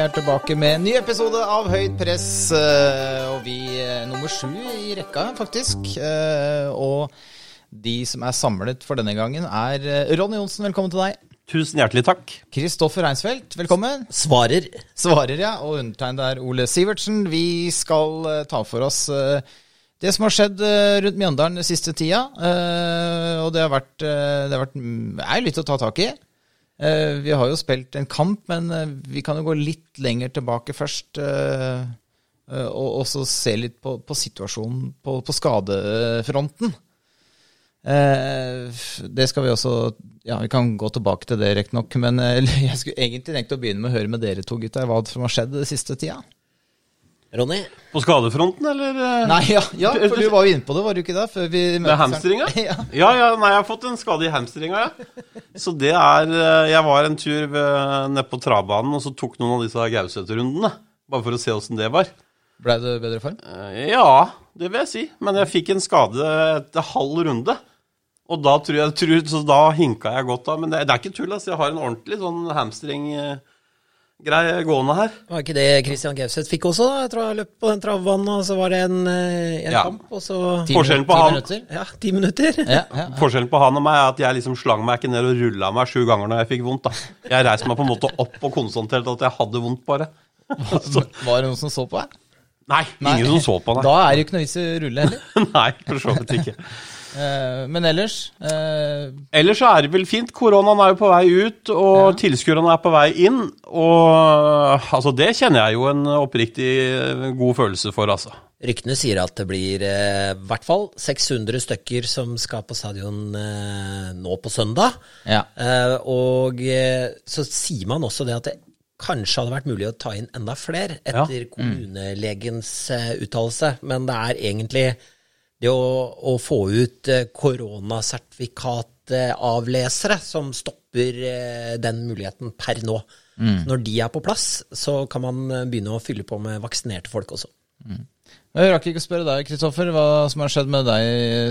er tilbake med en ny episode av Høyt press. eh, Og vi er nummer sju i rekka, faktisk. Eh, Og de som er samlet for denne gangen, er eh, Ronny Johnsen, velkommen til deg. Tusen hjertelig takk. Kristoffer Reinsfeldt, velkommen. Svarer. Svarer, ja. Og undertegnet er Ole Sivertsen. Vi skal eh, ta for oss eh, det som har skjedd eh, rundt Mjøndalen den siste tida. Eh, og det har vært, eh, det har vært mm, er jo litt å ta tak i. Eh, vi har jo spilt en kamp, men eh, vi kan jo gå litt lenger tilbake først. eh, og også se litt på, på situasjonen på, på skadefronten. Det skal vi også Ja, vi kan gå tilbake til det, riktignok. Men jeg skulle egentlig tenkt å begynne med å høre med dere to gutter hva som har skjedd den siste tida. Ronny? På skadefronten, eller? eh? Nei, ja, ja, for du var jo inne på det, var du ikke det? Før vi Med hamstringa? Ja. ja, ja, nei, jeg har fått en skade i hamstringa, ja. Så det er eh, Jeg var en tur nede på travbanen, og så tok noen av disse Gauseth-rundene. Bare for å se åssen det var. Blei du i bedre form? Eh, Ja, det vil jeg si. Men jeg fikk en skade etter halv runde. Og da tror jeg, tror, så da hinka jeg godt av. Men det, det er ikke tull, altså. Jeg har en ordentlig sånn hamstring-greie gående her. Var ikke det Christian Gauseth fikk også? da? Jeg tror jeg løp på den travbanen, og så var det en, eh, en Ja. kamp, og så Ti Forskjellen på ti han- minutter? Ja, ti minutter. Ja, ja. Forskjellen på han og meg er at jeg liksom slang meg ikke ned og rulla meg sju ganger når jeg fikk vondt. da. Jeg reiste meg på en måte opp og konstaterte at jeg hadde vondt, bare. Så, Var det noen som så på deg? nei, ingen som så på, deg. Da er det jo ikke noe vits i å rulle heller. Nei, for så vidt ikke. Eh, men ellers eh, Ellers så er det vel fint. Koronaen er jo på vei ut, og tilskuerne er på vei inn. Og altså, det kjenner jeg jo en oppriktig eh, god følelse for, altså. Ryktene sier at det blir eh, hvert fall 600 stykker som skal på stadion eh, nå på søndag. Ja. Eh, og eh, så sier man også det at det kanskje hadde vært mulig å ta inn enda flere etter kommunelegens eh, uttalelse, men det er egentlig det å, å få ut eh, koronasertifikatavlesere som stopper eh, den muligheten per nå. Når de er på plass, så kan man eh, begynne å fylle på med vaksinerte folk også. Jeg rakk ikke å spørre deg, Kristoffer, hva som har skjedd med deg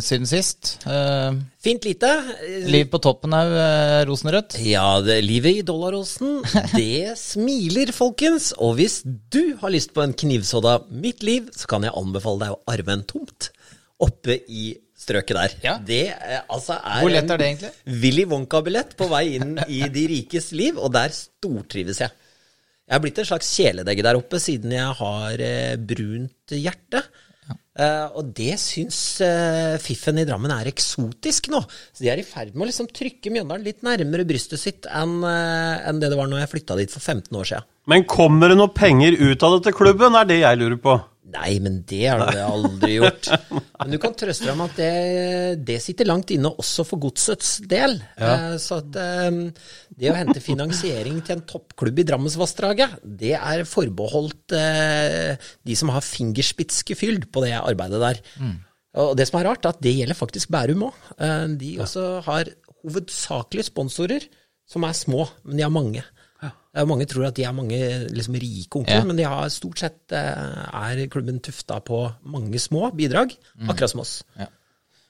siden sist. Eh, Fint lite. liv på toppen er eh, rosenrødt. Ja, det, livet i dollarosen, det smiler, folkens. Og hvis du har lyst på en knivsodda mitt liv, så kan jeg anbefale deg å arve en tomt oppe i strøket der. Ja. Det eh, altså er Hvor lett er det egentlig? Willy Wonka-billett på vei inn i de rikes liv, og der stortrives jeg. Jeg er blitt en slags kjæledegge der oppe siden jeg har eh, brunt hjerte. Eh, og det syns eh, fiffen i Drammen er eksotisk nå. Så de er i ferd med å liksom trykke Mjøndalen litt nærmere brystet sitt enn eh, enn det det var når jeg flytta dit for 15 år siden. Men kommer det noe penger ut av det til klubben, er det jeg lurer på. Nei, men det har du aldri gjort. Men du kan trøste deg med at det, det sitter langt inne også for godsets del. Ja. Så at eh, det å hente finansiering til en toppklubb i Drammensvassdraget, det er forbeholdt eh, de som har fingerspitzgefühl på det arbeidet der. Og det som er rart, er at det gjelder faktisk Bærum òg. De også har hovedsakelig sponsorer som er små, men de har mange. Mange tror at de er mange liksom, rike onkler, Ja. men de har stort sett eh, er klubben tufta på mange små bidrag, akkurat som oss.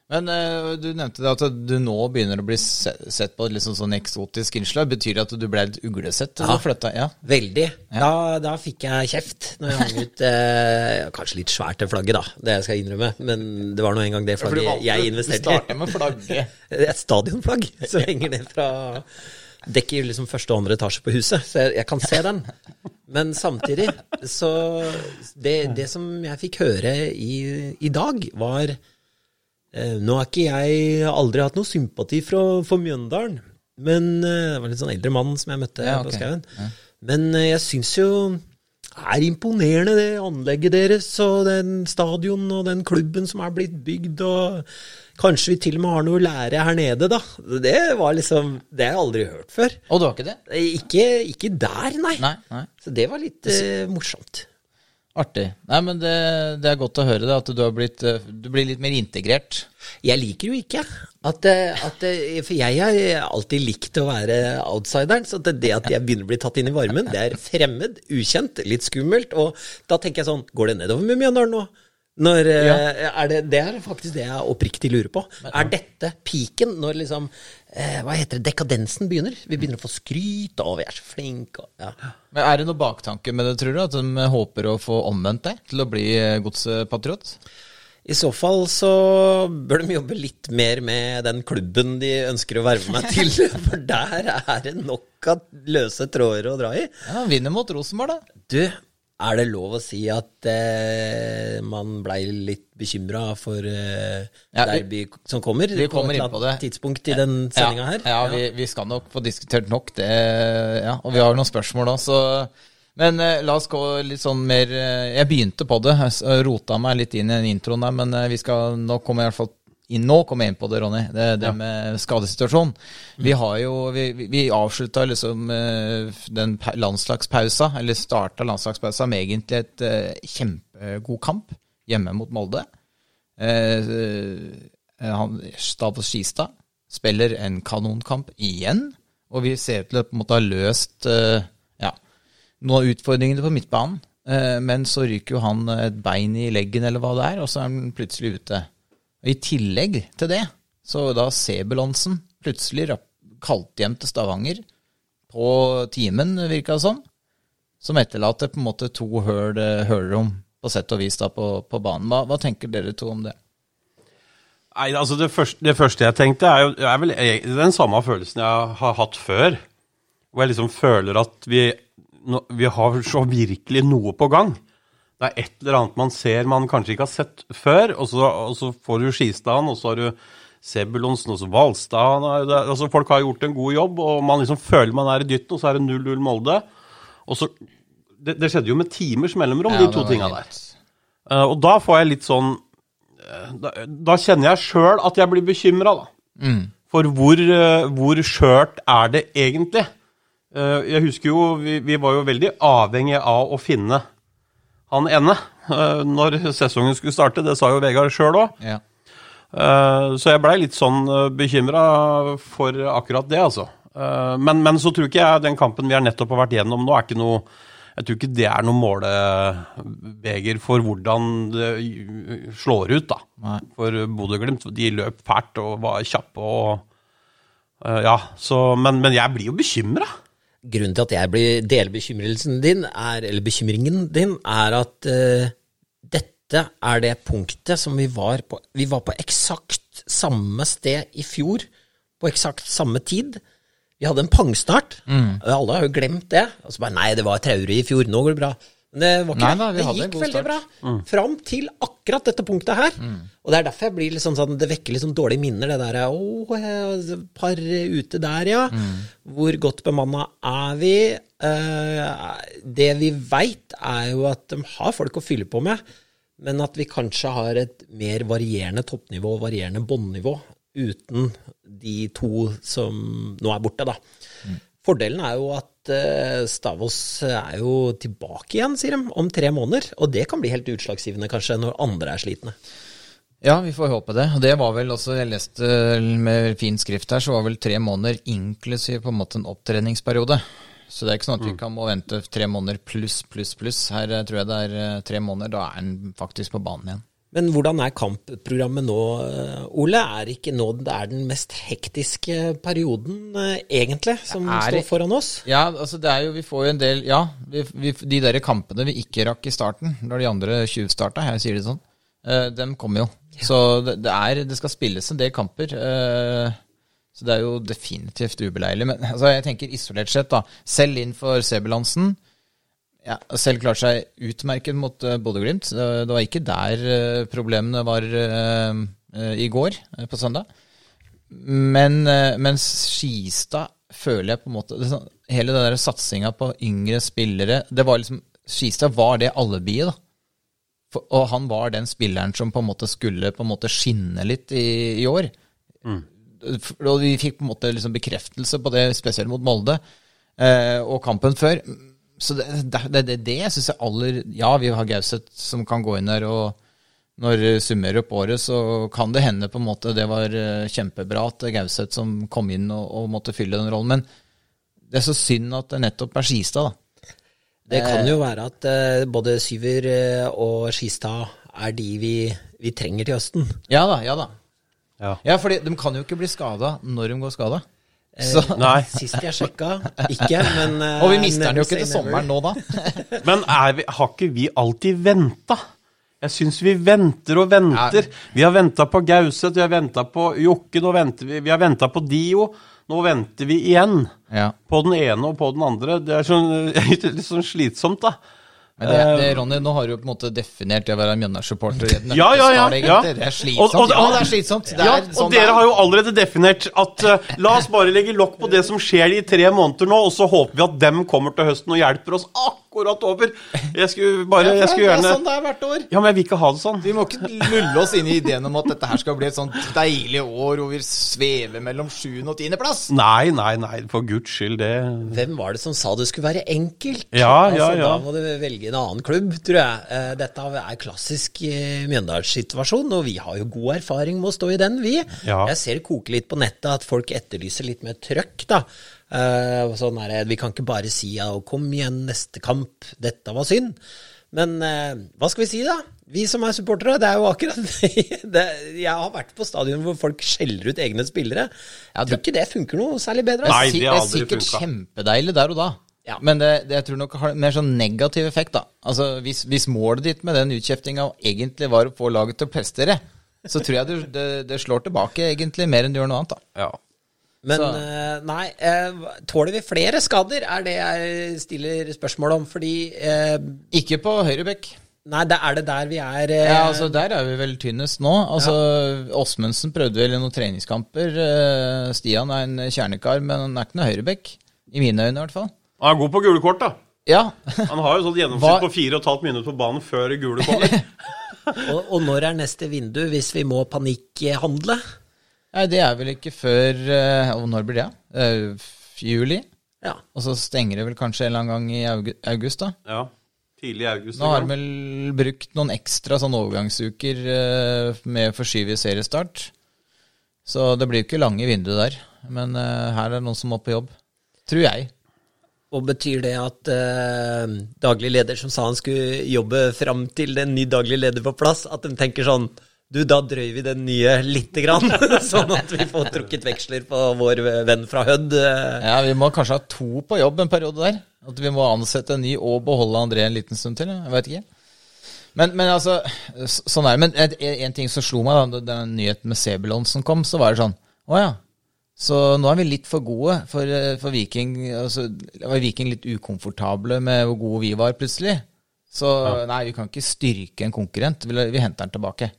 Men eh, du nevnte det at du nå begynner å bli sett på et liksom sånn, eksotisk innslag. Betyr det at du ble litt uglesett? da Ja. veldig. Ja. Da, da fikk jeg kjeft når jeg hang ut eh, Kanskje litt svært det flagget, da, det skal jeg innrømme, men det var nå engang det flagget jeg investerte Du starter med flagget. Et stadionflagg som henger ned fra Dekker liksom første og andre etasje på huset, så jeg, jeg kan se den. Men samtidig, så det, det som jeg fikk høre i, i dag, var eh, Nå har ikke jeg aldri hatt noe sympati for, for Mjøndalen, men eh, det var en litt sånn eldre mann som jeg møtte Ja, på skauen. Ja. Men eh, jeg syns jo er imponerende, det anlegget deres og den stadion og den klubben som er blitt bygd, og kanskje vi til og med har noe å lære her nede, da. Det var liksom Det har jeg aldri hørt før. Og du har ikke det? Ikke, ikke der, nei. Nei. nei. Så det var litt eh, morsomt. Artig. Nei, men det, det er godt å høre det, at du har blitt eh, Du blir litt mer integrert. Jeg liker jo ikke at, eh, at eh, For jeg har alltid likt å være outsideren. Så det, det at jeg begynner å bli tatt inn i varmen, det er fremmed, ukjent, litt skummelt. Og da tenker jeg sånn Går det nedover med Mjøndalen nå? Når, ja. er det, det er faktisk det jeg oppriktig lurer på. Er dette piken når liksom eh, Hva heter det? Dekadensen begynner? Vi begynner å få skryt av vi er så flinke. og- Ja. Men Er det noe baktanke med det, tror du? At de håper å få omvendt deg til å bli eh, godspatriot? I så fall så bør de jobbe litt mer med den klubben de ønsker å verve meg til. For der er det nok av løse tråder å dra i. Ja, vinner mot Rosenborg, da. Du, er det lov å si at eh, man blei litt bekymra for eh, Ja, derby som kommer? vi kommer inn på det. tidspunkt i den sendinga her? Ja, vi, vi skal nok få diskutert nok det. Ja, og vi har noen spørsmål da, så Men eh, la oss gå litt sånn mer eh, Jeg begynte på det, jeg rota meg litt inn i den introen der, men eh, vi skal nå komme i hvert fall nå kommer jeg inn på det, Ronny. Det, det med skadesituasjonen. Vi har jo Vi, vi- avslutta liksom eh, den landslagspausa, eller starta landslagspausa med egentlig et eh, kjempegod kamp hjemme mot Molde. Eh, han, Stavås Skistad spiller en kanonkamp igjen, og vi ser ut til å på en måte ha løst ja, noen av utfordringene på midtbanen. Men så ryker jo han et bein i leggen eller hva det er, og så er han plutselig ute. Og I tillegg til det, så da Sebulonsen plutselig kalt hjem til Stavanger på timen, virka det som. Som etterlater på en måte to høl, hølrom, på sett og vis, da på, på banen. Hva, hva tenker dere to om det? Nei, altså det første, det første jeg tenkte, er jo er vel den samme følelsen jeg har hatt før. Hvor jeg liksom føler at vi, vi har så virkelig noe på gang. Det er et eller annet man ser man kanskje ikke har sett før, og så, og så får du Skistaden, og så har du Sebulonsen, og så Valstad. Altså folk har gjort en god jobb, og man liksom føler man er i dytten, og så er det 0-0 Molde. Og så, det, det skjedde jo med timers mellomrom, Ja, de to tinga der. Eh, og da får jeg litt sånn eh, da, da kjenner jeg sjøl at jeg blir bekymra, da. For hvor, eh, hvor skjørt er det egentlig? Jeg husker jo, vi, vi var jo veldig avhengig av å finne han ene eh, når sesongen skulle starte. Det sa jo Vegard sjøl òg. Ja. Så jeg blei litt sånn bekymra for akkurat det, altså. Eh, Men, men så tror ikke jeg den kampen vi har nettopp har vært gjennom nå, er ikke noe Jeg tror ikke det er noe målebeger for hvordan det slår ut, da. Nei. For Bodø-Glimt, de løp fælt og var kjappe og eh, Ja, så Men, men jeg blir jo bekymra. Grunnen til at jeg blir, deler bekymringen din, er, eller bekymringen din, er at uh, dette er det punktet som vi var på Vi var på eksakt samme sted i fjor, på eksakt samme tid. Vi hadde en pangstart. Alle har jo glemt det. Og så bare Nei, det var traurig i fjor, nå går det bra. Men det var ikke Nei da, det hadde gikk veldig bra. bra. Fram til akkurat dette punktet her. Og det er derfor jeg blir litt sånn, sånn det vekker litt sånn dårlige minner, det der Å, par ute der, ja. Hvor godt bemanna er vi? Eh, det vi veit, er jo at de har folk å fylle på med, men at vi kanskje har et mer varierende toppnivå og varierende båndnivå uten de to som nå er borte, da. Fordelen er jo at eh, Stavås er jo tilbake igjen, sier de, om tre måneder. Og det kan bli helt utslagsgivende, kanskje, når andre er slitne. Ja, vi får håpe det. Og det var vel også, jeg leste med fin skrift her, så var vel tre måneder inklusiv på en måte en opptreningsperiode. Så det er ikke sånn at vi kan må vente tre måneder pluss, pluss, pluss. Her eh, tror jeg det er eh, tre måneder, da er han faktisk på banen igjen. Men hvordan er kampprogrammet nå, eh, Ole? Er ikke nå det er den mest hektiske perioden, eh, egentlig, som Er står foran oss? Ja, altså det er jo, vi får jo en del Ja, vi, vi, de der kampene vi ikke rakk i starten, når de andre tjuvstarta, jeg sier det sånn, uh, dem kommer jo. Så det, det er Det skal spilles en del kamper. Uh, så det er jo definitivt ubeleilig. Men altså, jeg tenker isolert sett, da. Selv inn for Sebelandsen. Ja, selv klarte seg utmerket mot uh, Bodø-Glimt. Det, var ikke der eh, problemene var eh, eh, i går, eh, på søndag. Men mens Skistad føler jeg på en måte sånn- Hele den der satsinga på yngre spillere det var liksom, Skistad var det alibiet, da. For, og han var den spilleren som på en måte skulle på en måte skinne litt i, i år. Mm. Og vi fikk på en måte liksom bekreftelse på det, spesielt mot Molde, eh, og kampen før. Så det, det, det, det, jeg syns jeg aller Ja, vi har Gauseth som kan gå inn der, og når du summerer opp året, så kan det hende på en måte det var eh, kjempebra at det er Gauseth som kom inn og, og måtte fylle den rollen. Men det er så synd at det nettopp er Skistad, da. Det kan jo være at eh, både Syver eh, og Skistad er de vi, vi trenger til høsten. Ja da, ja da. Ja. Ja, fordi de kan jo ikke bli skada når de går skada. Eh, Så- Nei. Sist jeg sjekka, ikke, men eh, Og vi mister den jo ikke til sommeren nå, da. Men er vi, har ikke vi alltid venta? Jeg syns vi venter og venter. Vi har venta på Gauseth, vi har venta på Jokke, nå venter vi, vi har venta på Dio. Nå venter vi igjen. Ja. På den ene og på den andre. Det er sånn, litt sånn slitsomt, da. Men det, det, Ronny, nå har du på en måte definert det å være et Ja, ja, ja, ja. Det er slitsomt. Og- og- ja, det er slitsomt. Det ja, er sånn og dere er. har jo allerede definert at uh, la oss bare legge lokk på det som skjer i tre måneder nå, og så håper vi at dem kommer til høsten og hjelper oss akkurat over. Jeg skulle bare Jeg skulle det er sånn det er hvert år. Ja, men jeg vil ikke ha det sånn. Vi må ikke lulle oss inn i ideen om at dette her skal bli et sånt deilig år hvor vi svever mellom sjuende og tiendeplass. Nei, nei, nei, for guds skyld, det Hvem var det som sa det skulle være enkelt? Ja, ja, altså, ja. Da må du velge en annen klubb, tror jeg. Eh, Dette er klassisk Mjøndalssituasjon, og vi har jo god erfaring med å stå i den, vi. Ja. Jeg ser det koke litt på nettet at folk etterlyser litt mer trøkk, da. Eh, Sånn er, vi kan ikke bare si ja, kom igjen, neste kamp, dette var synd. Men uh, hva skal vi si, da? Vi som er supportere, det er jo akkurat det. Jeg har vært på stadion hvor folk skjeller ut egne spillere. Jeg tror ikke det funker noe særlig bedre. Nei, Det det er sikkert funket. kjempedeilig der og da. Ja. Men det, det jeg tror nok har mer sånn negativ effekt, da. Altså, hvis, hvis målet ditt med den utkjeftinga egentlig var å få laget til å prestere, så tror jeg det, det, det slår tilbake egentlig mer enn det gjør noe annet, da. Ja. Men Så- eh, nei, eh, tåler vi flere skader, er det jeg stiller spørsmål om. Fordi eh, Ikke på høyrebekk. Nei, det er det der vi er eh, Ja, altså Der er vi vel tynnest nå. Altså Åsmundsen prøvde vel i noen treningskamper. Eh, Stian er en kjernekar, men han er ikke noe høyrebekk. I mine øyne, i hvert fall. Han er god på gule kort, da. Ja. Han har jo sånn gjennomsnitt på fire og et halvt minutt på banen før gule kommer. og, og når er neste vindu hvis vi må panikkhandle? Nei, det er vel ikke før eh, Og når blir det? Uh, juli? Ja. Og så stenger det vel kanskje en eller annen gang i augu- august, da. Ja. Tidlig i august. Nå har de vel brukt noen ekstra sånn overgangsuker uh, med forskyvet seriestart. Så det blir jo ikke lange vinduer der. Men uh, her er det noen som må på jobb. Tror jeg. Og betyr det at eh, daglig leder som sa han skulle jobbe fram til en ny daglig leder på plass, at de tenker sånn Du, da drøyer vi den nye lite grann, sånn at vi får trukket veksler på vår venn fra Hødd. Ja, Vi må kanskje ha to på jobb en periode der. At vi må ansette en ny og beholde André en liten stund til. Jeg vet ikke. Men, men altså, sånn er det. Men en, en ting som slo meg, da den nyheten med Sebulon som kom, så var det sånn Å ja. Så nå er vi litt for gode for, eh, for Viking. Altså, var Viking litt ukomfortable med hvor gode vi var plutselig. Så nei, vi kan ikke styrke en konkurrent. Vi, vi henter den tilbake.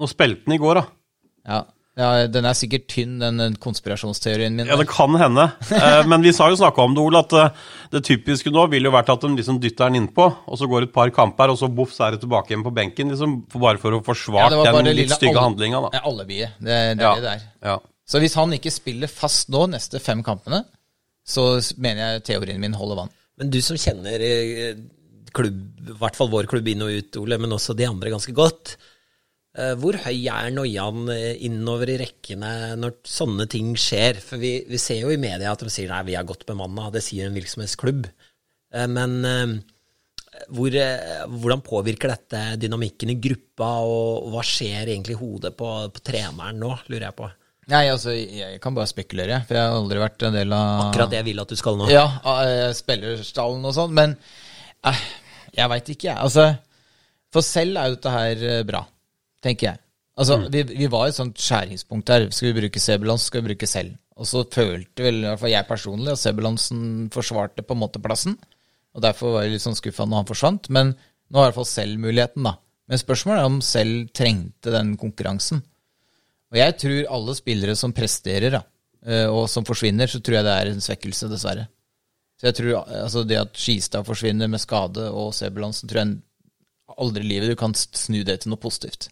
Nå spilte den i går, da. Ja. ja, den er sikkert tynn, den konspirasjonsteorien min. Ja, det kan hende. Eh, men vi har jo snakka om det, Ole, at eh, det typiske nå ville jo vært at de liksom dytter den innpå, og så går det et par kamper, og så boff, så er det tilbake igjen på benken. liksom, Bare for å forsvare ja, den litt lille stygge handlinga, da. Ja, allebiet. Det, det Ja. er det der. Ja. Så hvis han ikke spiller fast nå, neste fem kampene, så mener jeg teorien min holder vann. Men du som kjenner eh, klubb, i hvert fall vår klubb inn og ut, Ole, men også de andre ganske godt. Eh, Hvor høy er noiaen eh, innover i rekkene når sånne ting skjer? For vi, vi ser jo i media at de sier nei, vi er godt bemanna, det sier en virksomhetsklubb. Eh, Men hvor, hvordan påvirker dette dynamikken i gruppa, og, og hva skjer egentlig i hodet på, på treneren nå, lurer jeg på. Nei, altså, jeg kan bare spekulere, for jeg har aldri vært en del av Akkurat det jeg vil at du skal nå. Ja, av eh, spillerstallen og sånn, men jeg veit ikke, jeg. Altså, for selv er jo dette her bra, tenker jeg. Altså, vi, vi var i et sånt skjæringspunkt der. Skal vi bruke Sebulans, skal vi bruke selv. Og så følte vel i hvert fall jeg personlig at Sebulansen forsvarte på en måte plassen. Og derfor var jeg litt sånn skuffa når han forsvant. Men nå har i hvert fall selv muligheten, da. Men spørsmålet er om selv trengte den konkurransen. Og jeg tror alle spillere som presterer, da, eh, og som forsvinner, så tror jeg det er en svekkelse, dessverre. Så jeg tror altså det at Skistad forsvinner med skade og Sebulansen, tror jeg aldri i livet du kan snu det til noe positivt.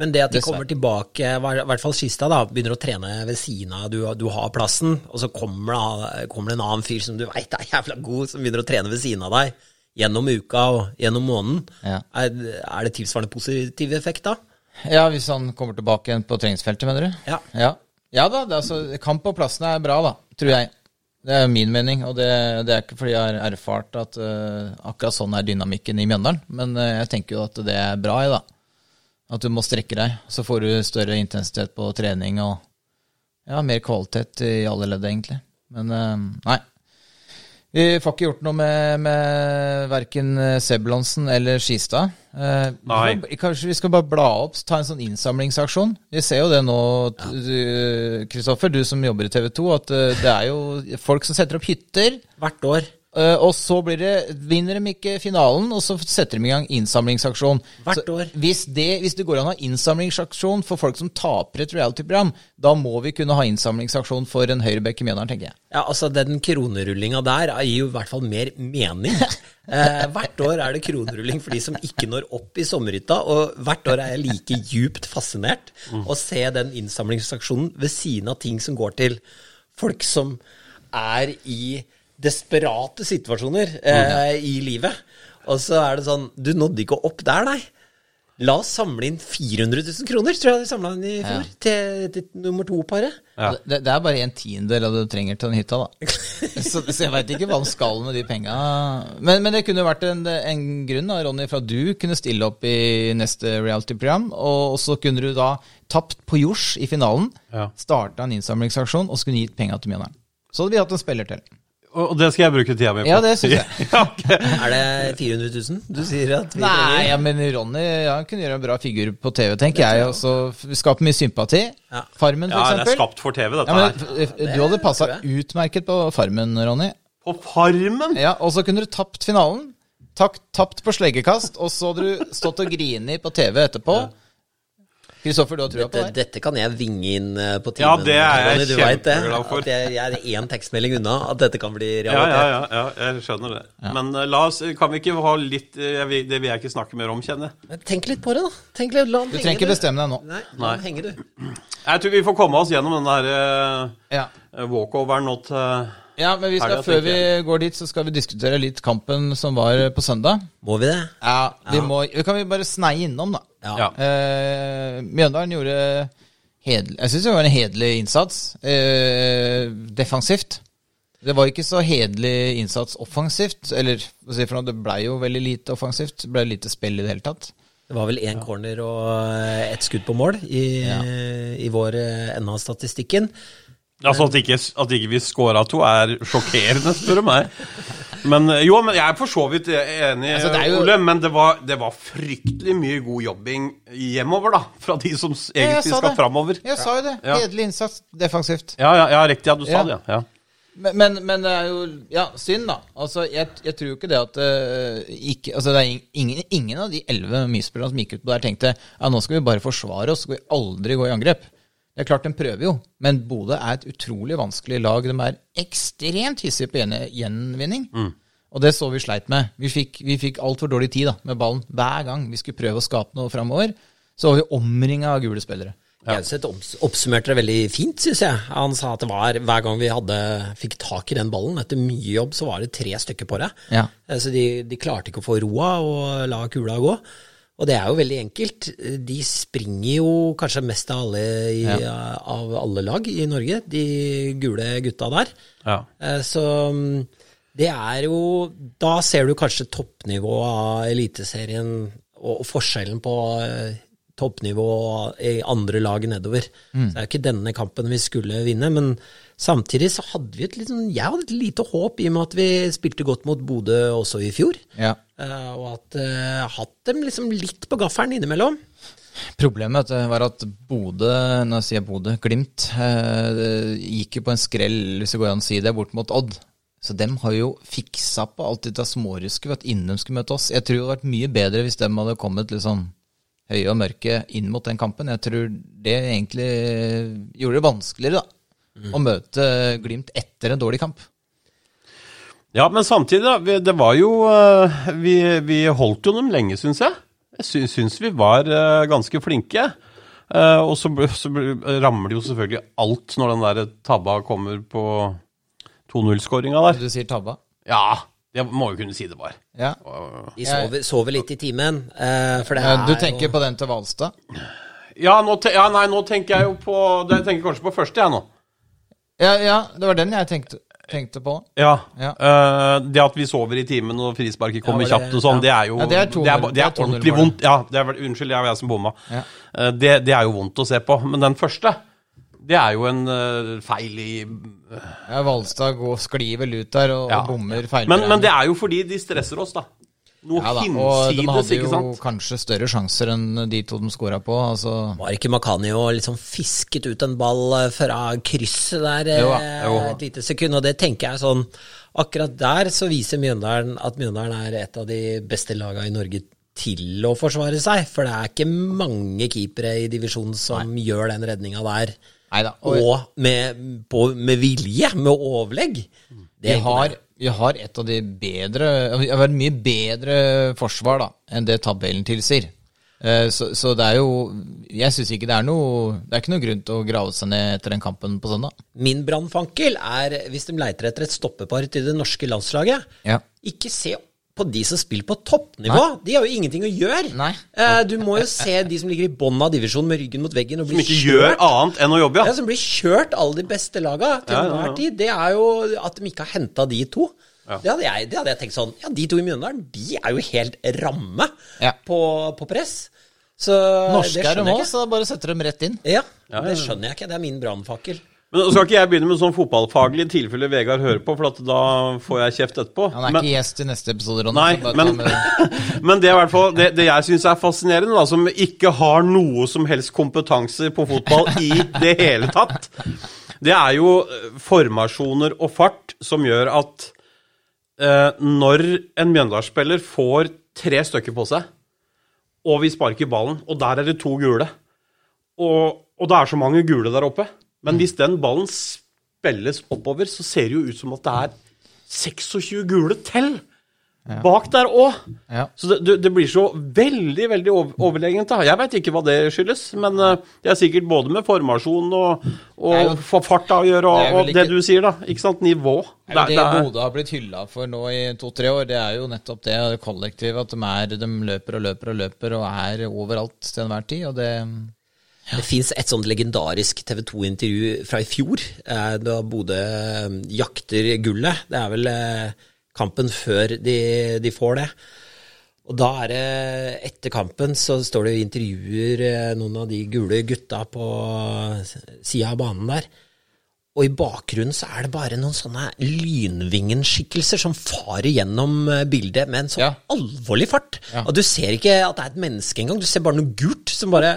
Men det at de kommer tilbake, i hvert fall Skista, da, begynner å trene ved siden av, du, du har plassen, og så kommer det, kommer det en annen fyr som du veit er jævla god, som begynner å trene ved siden av deg gjennom uka og gjennom måneden. Ja. Er, er det tilsvarende positiv effekt da? Ja, hvis han kommer tilbake igjen på treningsfeltet, mener du? Ja. Ja, ja da, det altså, kamp på plassene er bra, da, tror jeg. Det er min mening, og det, det er ikke fordi jeg har erfart at uh, akkurat sånn er dynamikken i Mjøndalen, men uh, jeg tenker jo at det er bra, jeg, da. At du må strekke deg, så får du større intensitet på trening og ja, mer kvalitet i alle ledd, egentlig. Men eh, nei. Vi får ikke gjort noe med, med verken Sebulonsen eller Skistad. Eh, vi Nei. får- Kanskje vi skal bare bla opp, ta en sånn innsamlingsaksjon. Vi ser jo det nå, Kristoffer, Kristoffer, du som jobber i TV 2, at eh, det er jo folk som setter opp hytter. Hvert år. Eh, og så blir det, vinner de ikke finalen, og så setter de i gang innsamlingsaksjon. Hvert Så år. Hvis det, hvis det går an å ha innsamlingsaksjon for folk som taper et reality-program, da må vi kunne ha innsamlingsaksjon for en høyrebekk i Mjøndalen, tenker jeg. Ja, altså Den kronerullinga der gir jo i hvert fall mer mening. Eh, hvert år er det kronerulling for de som ikke når opp i sommerhytta, og hvert år er jeg like djupt fascinert å se den innsamlingsaksjonen ved siden av ting som går til folk som er i desperate situasjoner eh, i livet. Og så er det sånn Du nådde ikke opp der, nei. La oss samle inn 400 000 kroner, tror jeg de samla inn i fjor, til, til nummer to-paret. Ja. Det, det er bare en tiendedel av det du trenger til den hytta, da. Så, så jeg veit ikke hva han skal med de penga. Men, men det kunne vært en, en grunn, da, Ronny, for at du kunne stille opp i neste reality-program. Og så kunne du da tapt på Jors i finalen, Ja. starta en innsamlingsaksjon og så kunne gitt penga til Mjøndalen. Så hadde vi hatt en spiller til. Og det skal jeg bruke tida mi på. Ja, det syns jeg. ja, ok. Er det 400 000 du sier at vi Nei, trenger? ja, men Ronny ja, kunne gjøre en bra figur på TV, tenker jeg. Og så skape mye sympati. Ja. Farmen, for ja, det er skapt for TV, dette Ja, her. men, f- du hadde passa utmerket på Farmen, Ronny. På Farmen! Ja, Og så kunne du tapt finalen. Tak, tapt på sleggekast, og så hadde du stått og grini på TV etterpå. Kristoffer, du har trua på det? dette kan jeg vinge inn på timen. Ja, det er jeg Ronny, du vet kjempeglad for. At jeg, jeg er én tekstmelding unna at dette kan bli Ja, ja, realitet. ja, ja, jeg skjønner det. Men uh, la oss, kan vi ikke ha litt eh, jeg vil, Det vil jeg ikke snakke mer om, kjenner jeg. Men tenk litt på det, da. Tenk litt, la Du trenger ikke bestemme deg nå. Nei, la Nei. den henge, du. Jeg tror vi får komme oss gjennom den der uh, Ja. walkoveren nå til ja, men vi skal, før vi går dit, så skal vi diskutere litt kampen som var på søndag. Må vi det? Ja, vi må Kan vi bare sneie innom, da? Ja. Ja. Eh, Mjøndalen gjorde hedel, Jeg syns det var en hederlig innsats. Eh, defensivt. Det var ikke så hederlig innsats offensivt. Eller hva si for noe, det blei jo veldig lite offensivt. Det ble lite spill i det hele tatt. Det var vel én corner og eh, ett skudd på mål i, i vår eh, ende av statistikken. Altså At ikke, at ikke vi scora to, er sjokkerende, spør du meg. Men eh, jo, men jeg er for så vidt enig, Altså, det jo- Ole. Men det var, det var fryktelig mye god jobbing hjemover, da. Fra de som egentlig skal det. framover. Jeg sa jo det. Ja. Hederlig innsats defensivt. Ja, ja, ja, riktig. Ja, du sa det, ja. Men, men, men det er jo Ja, synd, da. Altså, jeg, jeg tror jo ikke det at uh, ikke, altså, det er ingen, ingen av de elleve Mye-spillerne som gikk ut på der, tenkte ja, nå skal vi bare forsvare oss, skal vi aldri gå i angrep. Det er klart, de prøver jo, men Bodø er et utrolig vanskelig lag. De er ekstremt hissige på gjenvinning. gjenvinning. Og det så vi sleit med. Vi fikk, vi fikk altfor dårlig tid da, med ballen hver gang vi skulle prøve å skape noe framover. Så var vi omringa av gule spillere. Gauseth opps- oppsummerte det veldig fint, syns jeg. Han sa at det var hver gang vi hadde, fikk tak i den ballen, etter mye jobb, så var det tre stykker på det. Ja. Eh, Så de, de klarte ikke å få roa og la kula gå. Og det er jo veldig enkelt. De springer jo kanskje mest av alle, i, av alle lag i Norge, de gule gutta der. ja. Eh, Så mm, det er jo Da ser du kanskje toppnivået av Eliteserien og, og forskjellen på eh, toppnivå i andre lag nedover. Så det er jo ikke denne kampen vi skulle vinne, men samtidig så hadde vi et litt sånn Jeg hadde et lite håp i og med at vi spilte godt mot Bodø også i fjor. Ja. Uh, Og at uh, hatt dem liksom litt på gaffelen innimellom. Problemet var at Bodø, når jeg sier Bodø, Glimt, uh, gikk jo på en skrell, hvis det går an å si det, bort mot Odd. Så dem har jo fiksa på alt dette småruske ved at innen de skulle møte oss. Jeg tror det hadde vært mye bedre hvis dem hadde kommet litt sånn høye og mørke inn mot den kampen. Jeg tror det egentlig gjorde det vanskeligere, da. Å møte Glimt etter en dårlig kamp. Ja, men samtidig, da. Det var jo eh, Vi, vi holdt jo dem lenge, syns jeg. Jeg sy syns vi var eh, ganske flinke. Eh, og så, så rammer det jo selvfølgelig alt når den der tabba kommer på 2-0-skåringa der. Du sier tabba? Ja, jeg må jo kunne si det bare. Ja. De sover, sover litt i timen. for det Du jo- tenker på den til Hvalstad? Ja, ja, nei, nå tenker jeg jo på Jeg tenker kanskje på første, jeg nå. Ja, ja, det var den jeg tenkte, tenkte på. Ja. Ja. Uh, det at vi sover i timen og frisparket kommer Ja, det- kjapt og sånn, ja. det er jo det er to- det er, det er er ordentlig vondt. Ja, det er, unnskyld, jeg var jeg som bomma. Ja. Eh, det, det er jo vondt å se på. Men den første, det er jo en uh, feil i Ja, Valstad går, sklir vel ut der og, og bommer feil. men, men det er jo fordi de stresser oss, da. Noe ja, da, Og de hadde jo sant? kanskje større sjanser enn de to de skåra på. Altså. Var ikke Makanio liksom fisket ut en ball eh, fra krysset der Jo, eh, jo. et lite sekund? Og det tenker jeg sånn Akkurat der så viser Mjøndalen at Mjøndalen er et av de beste lagene i Norge til å forsvare seg. For det er ikke mange keepere i divisjonen som gjør den redninga der. Neida, Og, og- med, på, med vilje, med overlegg. Det Vi er har, vi har et av de bedre Vi har et mye bedre forsvar da enn det tabellen tilsier. Eh, Så, så det er jo Jeg syns ikke det er noe Det er ikke noe grunn til å grave seg ned etter den kampen på søndag. Min brannfankel er hvis de leiter etter et stoppepar til det norske landslaget. Ja. Ikke se på de som spiller på toppnivå. De har jo ingenting å gjøre. Nei. Eh, du må jo se de som ligger i bånn av divisjonen med ryggen mot veggen og Som ikke ikke gjør annet enn å jobbe, Ja, ja. som blir kjørt alle de beste laga til Ja, ja, enhver ja. tid. Det er jo at de ikke har henta de to. Det, hadde jeg, det hadde jeg tenkt sånn Ja, de to i Mjøndalen, de er jo helt ramme Ja. på, på press. Så Norske det er de òg, så bare setter dem rett inn. ikke. Ja, Ja, ja, det skjønner jeg ikke. Det er min brannfakkel. Men skal ikke jeg begynne med sånn fotballfaglig tilfelle Vegard hører på, for at da får jeg kjeft etterpå. Han er Men- ikke gjest i neste episode, Ronny. Nei, men, det. men det er hvert fall det, det jeg syns er fascinerende, da, som ikke har noe som helst kompetanse på fotball i det hele tatt, det er jo eh, formasjoner og fart som gjør at eh, når en Mjøndalsspiller får tre stykker på seg, og vi sparker ballen, og der er det to gule, og, og det er så mange gule der oppe, men hvis den ballen spilles oppover, så ser det jo ut som at det er 26 gule til bak der òg. Ja. Så det, det- det blir så veldig veldig ov- overlegent. Jeg veit ikke hva det skyldes, men eh, det er sikkert både med formasjon og, Det jo- og for farta å gjøre, det er og, og det du sier, da. Ikke sant? Nivå. Det det Det- det Bodø har blitt hylla for nå i to-tre år. Det er jo nettopp det det kollektivet. At de, er, de løper og løper og løper og er overalt til enhver tid. Og det Det fins et sånt legendarisk TV 2-intervju fra i fjor, eh, da Bodø eh, jakter gullet. Det er vel eh, kampen før de, de får det. Og da er det Etter kampen så står det og intervjuer noen av de gule gutta på sida av banen der. Og i bakgrunnen så er det bare noen sånne lynvingen-skikkelser som farer gjennom eh, bildet med en sånn Ja. alvorlig fart. Og du ser ikke at det er et menneske engang, du ser bare noe gult som bare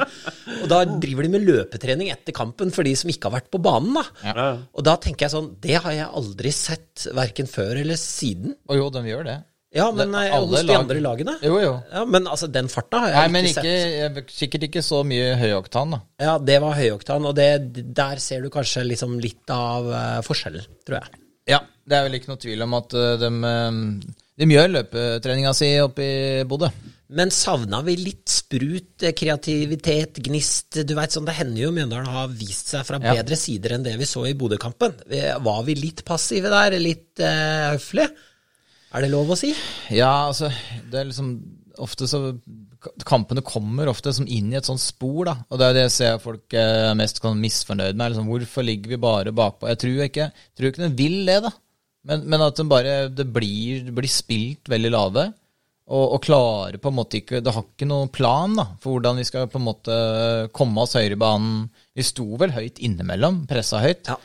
Og da driver de med løpetrening etter kampen for de som ikke har vært på banen, da. Ja. Og da tenker jeg sånn Det har jeg aldri sett verken før eller siden. Og jo, de gjør det. Ja, men Det- eh, hos de lag- andre lagene. Jo, jo. Ja, Men altså, den farta har jeg Nei, men ikke, ikke, sett. sikkert ikke så mye høyoktan, da. Ja, det var høyoktan, og det, der ser du kanskje liksom litt av uh, forskjellen, tror jeg. Ja, det er vel ikke noe tvil om at uh, de, uh, de gjør løpetreninga si oppe i Bodø. Men savna vi litt sprut, eh, kreativitet, gnist? Du vet, sånn, Det hender jo Mjøndalen har vist seg fra Ja. bedre sider enn det vi så i Bodø-kampen. Var vi litt passive der? Litt uh, høflige? Er det lov å si? Ja, altså, det er liksom Ofte så Kampene kommer ofte som inn i et sånt spor, da. Og det er det jeg ser folk er mest misfornøyd med. Liksom, hvorfor ligger vi bare bakpå? Jeg tror ikke, tror ikke de vil det, da. Men, men at de bare Det blir, det blir spilt veldig lave. Og, og klarer på en måte ikke Det har ikke noen plan da for hvordan vi skal på en måte komme oss høyere i banen. Vi sto vel høyt innimellom, pressa høyt. Ja.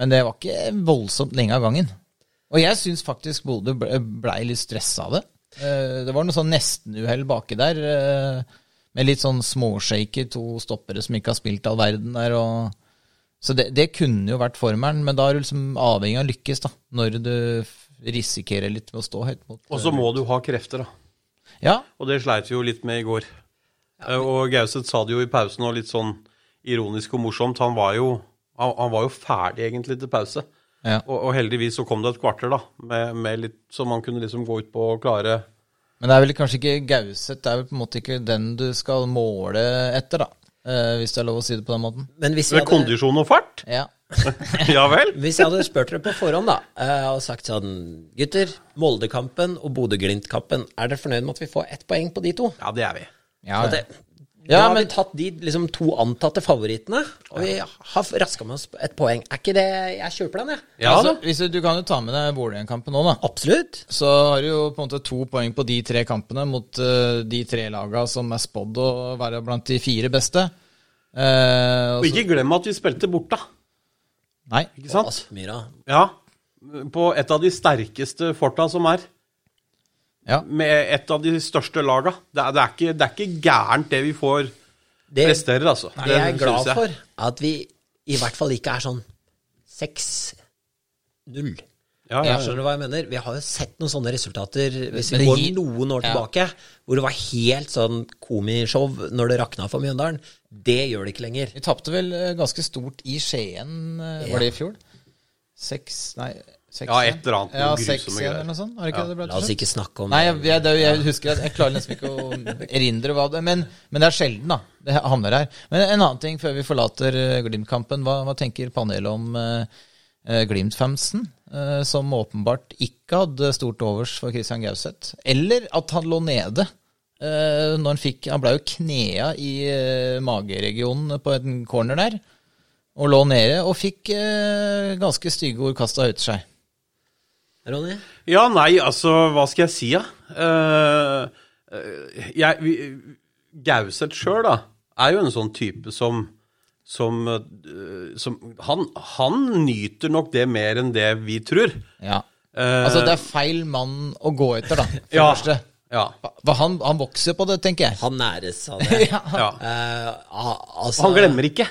Men det var ikke voldsomt lenge av gangen. Og jeg syns faktisk Bodø ble- litt stressa av det. Eh, Det var noe sånn nestenuhell baki der, eh, med litt sånn småshaky, to stoppere som ikke har spilt all verden der. og så det, det kunne jo vært formelen, men da er du liksom avhengig av å lykkes, da. Når du risikerer litt med å stå høyt mot Og så må du ha krefter, da. Ja, Og det sleit vi jo litt med i går. Eh, Og Gauseth sa det jo i pausen, og litt sånn ironisk og morsomt. Han var jo, han, han var jo ferdig egentlig til pause. Ja. Og, og heldigvis så kom det et kvarter, da, med, med litt, så man kunne liksom gå ut på og klare Men det er vel kanskje ikke Gauseth, det er vel på en måte ikke den du skal måle etter, da. eh, hvis det er lov å si det på den måten. Men hvis Med hadde, kondisjon og fart? Ja. Ja vel? hvis jeg hadde spurt dere på forhånd da, eh, og sagt sånn Gutter, Moldekampen og Bodø-Glimt-kampen, er dere fornøyd med at vi får ett poeng på de to? Ja, det er vi. Ja, det, Ja, da har men- vi tatt de liksom, to antatte favorittene, og vi har raska med oss et poeng. Er ikke det Jeg kjøper den, jeg. Ja altså, hvis du, du kan jo ta med deg Vålerenga-kampen nå, da. Absolutt. Så har du jo på en måte to poeng på de tre kampene mot uh, de tre laga som er spådd å være blant de fire beste. Eh, Og ikke glem at vi spilte bort, da. Nei. Ikke sant? Aspmyra. Ja. På et av de sterkeste forta som er. Ja. Med et av de største laga. Det er, det er, ikke, det er ikke gærent, det vi får Det, presterer, altså. det jeg er glad jeg. for, at vi i hvert fall ikke er sånn 6-0. Ja, ja, ja. Skjønner hva jeg mener? Vi har jo sett noen sånne resultater hvis vi går noen år Ja. tilbake, hvor det var helt sånn komishow når det rakna for Mjøndalen. Det gjør det ikke lenger. Vi tapte vel eh, ganske stort i Skien, eh, var det i fjor? Seks Nei, seks Ja, et eller annet, Ja, grusomme seks igjen greier. eller noe sånt? Ikke det ble La oss ikke snakke om Nei, jeg, jeg, jeg husker at jeg klarer nesten ikke å erindre hva det Men, men det er sjelden, da. Det havner her. Men en annen ting før vi forlater eh, Glimt-kampen. Hva, hva tenker panelet om eh, Glimt-fansen? uh, som åpenbart ikke hadde stort overs for Christian Gauseth. Eller at han lå nede. uh, når han fikk Han ble jo knea i mageregionen på en corner der. Og lå nede, og fikk eh, ganske stygge ord kasta ut seg. Ronny? Ja, nei, altså, hva skal jeg si, da? Ja? Uh, jeg, vi- Gauseth sjøl, da, er jo en sånn type som som, eh, som han, han nyter nok det mer enn det vi tror. Ja. Eh, Altså, det er feil mann å gå etter, da. For ja, første. ja, han, han vokser på det, tenker jeg. Han næres av det. Ja. ja. Eh, ah, altså, Han glemmer ikke,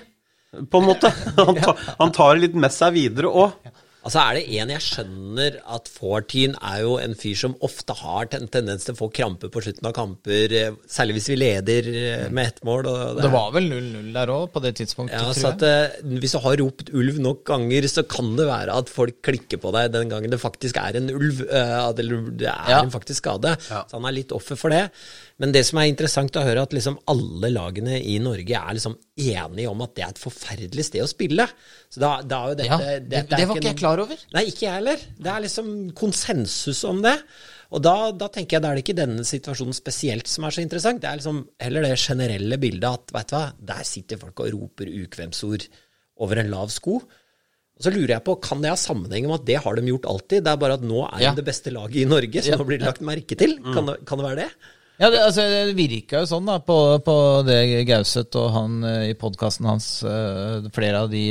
på en måte. Han, tar- han tar det litt med seg videre òg. Altså Er det en jeg skjønner at Fortin er jo en fyr som ofte har ten tendens til å få krampe på slutten av kamper, eh, særlig hvis vi leder eh, med ett mål. Og Det var vel 0-0 der òg, på det tidspunktet, ja, så at eh, Hvis du har ropt ulv nok ganger, så kan det være at folk klikker på deg den gangen det faktisk er en ulv. at det det er Ja. en faktisk skade. Så han er litt offer for det. Men det som er interessant å høre, at liksom alle lagene i Norge er liksom enige om at det er et forferdelig sted å spille. Så da, da er jo dette Ja, det- det, det var ikke jeg klar over. Nei, ikke jeg heller. Det er liksom konsensus om det. Og da, da tenker jeg da er det ikke denne situasjonen spesielt som er så interessant. Det er liksom heller det generelle bildet at vet du hva, der sitter folk og roper ukvemsord over en lav sko. Og så lurer jeg på, kan det ha sammenheng med at det har de gjort alltid? Det er bare at nå er Ja. det beste laget i Norge, så Ja. nå blir det lagt merke til. Kan, det, kan det være det? Ja, det, altså, det virka jo sånn da, på, på det Gauseth og han eh, i podkasten hans. eh, Flere av de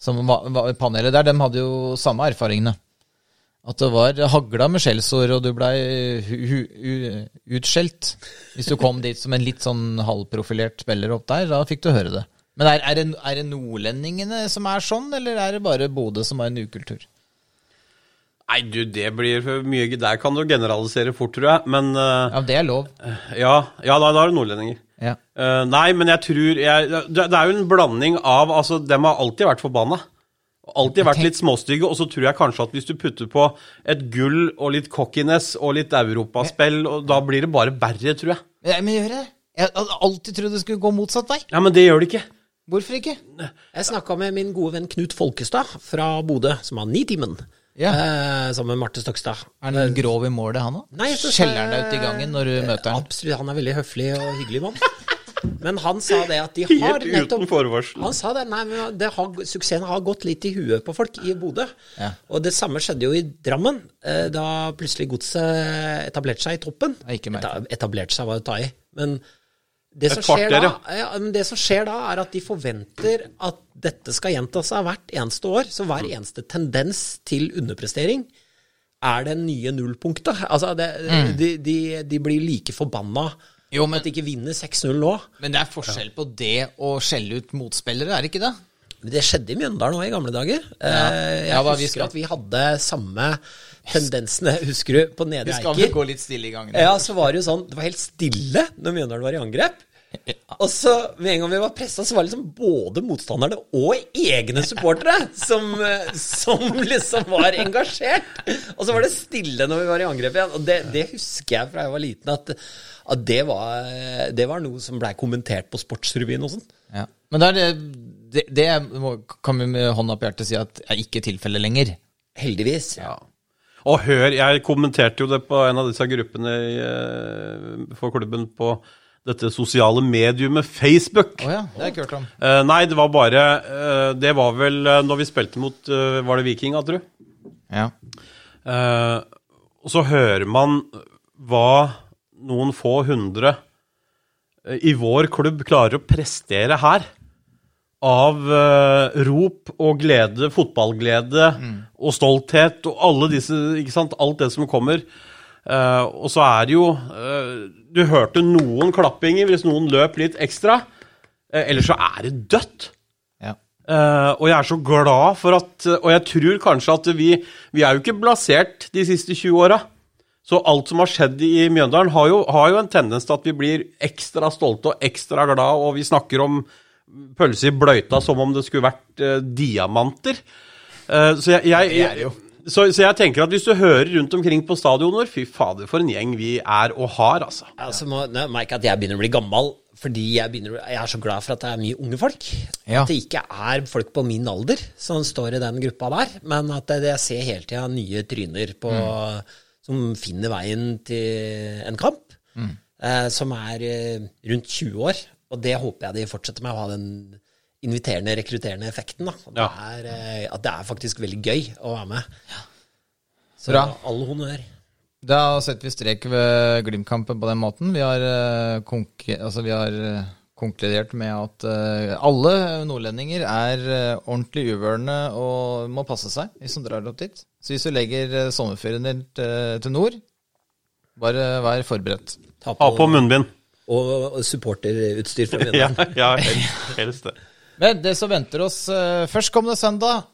som var, i panelet der, de hadde jo samme erfaringene. At det var hagla med skjellsord, og du blei utskjelt. Hvis du kom dit som en litt sånn halvprofilert spiller opp der, da fikk du høre det. Men er, er, det, er det nordlendingene som er sånn, eller er det bare Bodø som har en ukultur? Nei, du, det blir for mye Der kan du generalisere fort, tror jeg. Men uh, Ja, det er lov. ja, ja da, da er du nordlendinger. Ja. Uh, nei, men jeg tror jeg, det, det er jo en blanding av Altså, dem har alltid vært forbanna. Alltid vært litt småstygge, og så tror jeg kanskje at hvis du putter på et gull og litt cockiness og litt europaspill, og da blir det bare verre, tror jeg. Ja, men gjør det. Jeg hadde alltid trodd det skulle gå motsatt vei. Ja, men det gjør det ikke. Hvorfor ikke? Jeg snakka med min gode venn Knut Folkestad fra Bodø, som har Nitimen, Ja. eh, sammen med Marte Stokstad. Er han grov i målet, han òg? Skjeller han deg ut i gangen når du møter han? Absolutt, han er veldig høflig og hyggelig mann. Men han sa det at de har Helt uten nettopp forvarsel. Han sa det, nei, men det har, suksessen har gått litt i huet på folk i Bodø. Ja. Og det samme skjedde jo i Drammen, eh, da plutselig godset etablerte seg i toppen. Ikke mer. Etablerte seg var det å ta i. Men det som, kvarter, da, ja, men det som skjer da, er at de forventer at dette skal gjenta seg hvert eneste år. Så hver Mm. eneste tendens til underprestering er det nye nullpunktet. Altså, det, Mm. de, de, de blir like forbanna Jo, men, at de ikke vinner 6-0 nå. men det er forskjell på det å skjelle ut motspillere, er det ikke det? Det skjedde i Mjøndalen òg i gamle dager. Ja. Jeg Ja, da, vi husker skal- at vi hadde samme tendensene, husker du, på Nedre Vi skal vel gå litt stille i gangen. Ja, så var det jo sånn Det var helt stille når Mjøndalen var i angrep. Og så med en gang vi var pressa, så var det liksom både motstanderne og egne supportere som, eh, som liksom var engasjert. Og så var det stille når vi var i angrep igjen. Og det, det husker jeg fra jeg var liten, at, at det, var, det var noe som blei kommentert på Sportsrevyen og sånn. Ja. Men det, er det, det, det må, kan vi med hånda på hjertet si at er ikke tilfellet lenger. Heldigvis. Ja. Og hør, jeg kommenterte jo det på en av disse gruppene i, eh, for klubben på dette sosiale mediumet Facebook. Oh ja, det har jeg ikke hørt om. Uh, nei, det var bare uh, Det var vel uh, når vi spilte mot uh, Var det Vikinga, tror du? Ja. Eh, og så hører man hva noen få hundre i vår klubb klarer å prestere her. Av uh, rop og glede, fotballglede og stolthet og alle disse Ikke sant? Alt det som kommer. Uh, og så er det jo uh, Du hørte noen klappinger hvis noen løp litt ekstra. Ellers så er det dødt. ja. Og jeg er så glad for at Og jeg tror kanskje at vi Vi er jo ikke blasert de siste 20 åra. Så alt som har skjedd i Mjøndalen, har jo, har jo en tendens til at vi blir ekstra stolte og ekstra glad, og vi snakker om pølse i bløyta som om det skulle vært eh, diamanter. Eh, så jeg, jeg, jeg. Så, så jeg tenker at hvis du hører rundt omkring på stadioner, fy fader, for en gjeng vi er og har, altså. Altså, må, nå merker jeg at jeg begynner å bli gammel, fordi jeg, begynner, jeg er så glad for at det er mye unge folk. Ja. At det ikke er folk på min alder som står i den gruppa der, men at det, jeg ser hele tida nye tryner på, som finner veien til en kamp, eh, som er eh, rundt 20 år. Og det håper jeg de fortsetter med, å ha den inviterende, rekrutterende effekten. Da. At, Ja. det er, eh, at det er faktisk veldig gøy å være med. Så Bra. all honnør. Da setter vi strek ved Glimt-kampen på den måten. Vi har, eh, altså, vi har eh, konkludert med at alle nordlendinger er ordentlig uvørende og må passe seg, hvis de drar opp dit. Så hvis du legger sommerferien din til, nord, bare vær forberedt. Ta Ha på munnbind. Og supporterutstyr for Ja, vinneren. ja helst, helst det. Men det som venter oss uh, førstkommende søndag,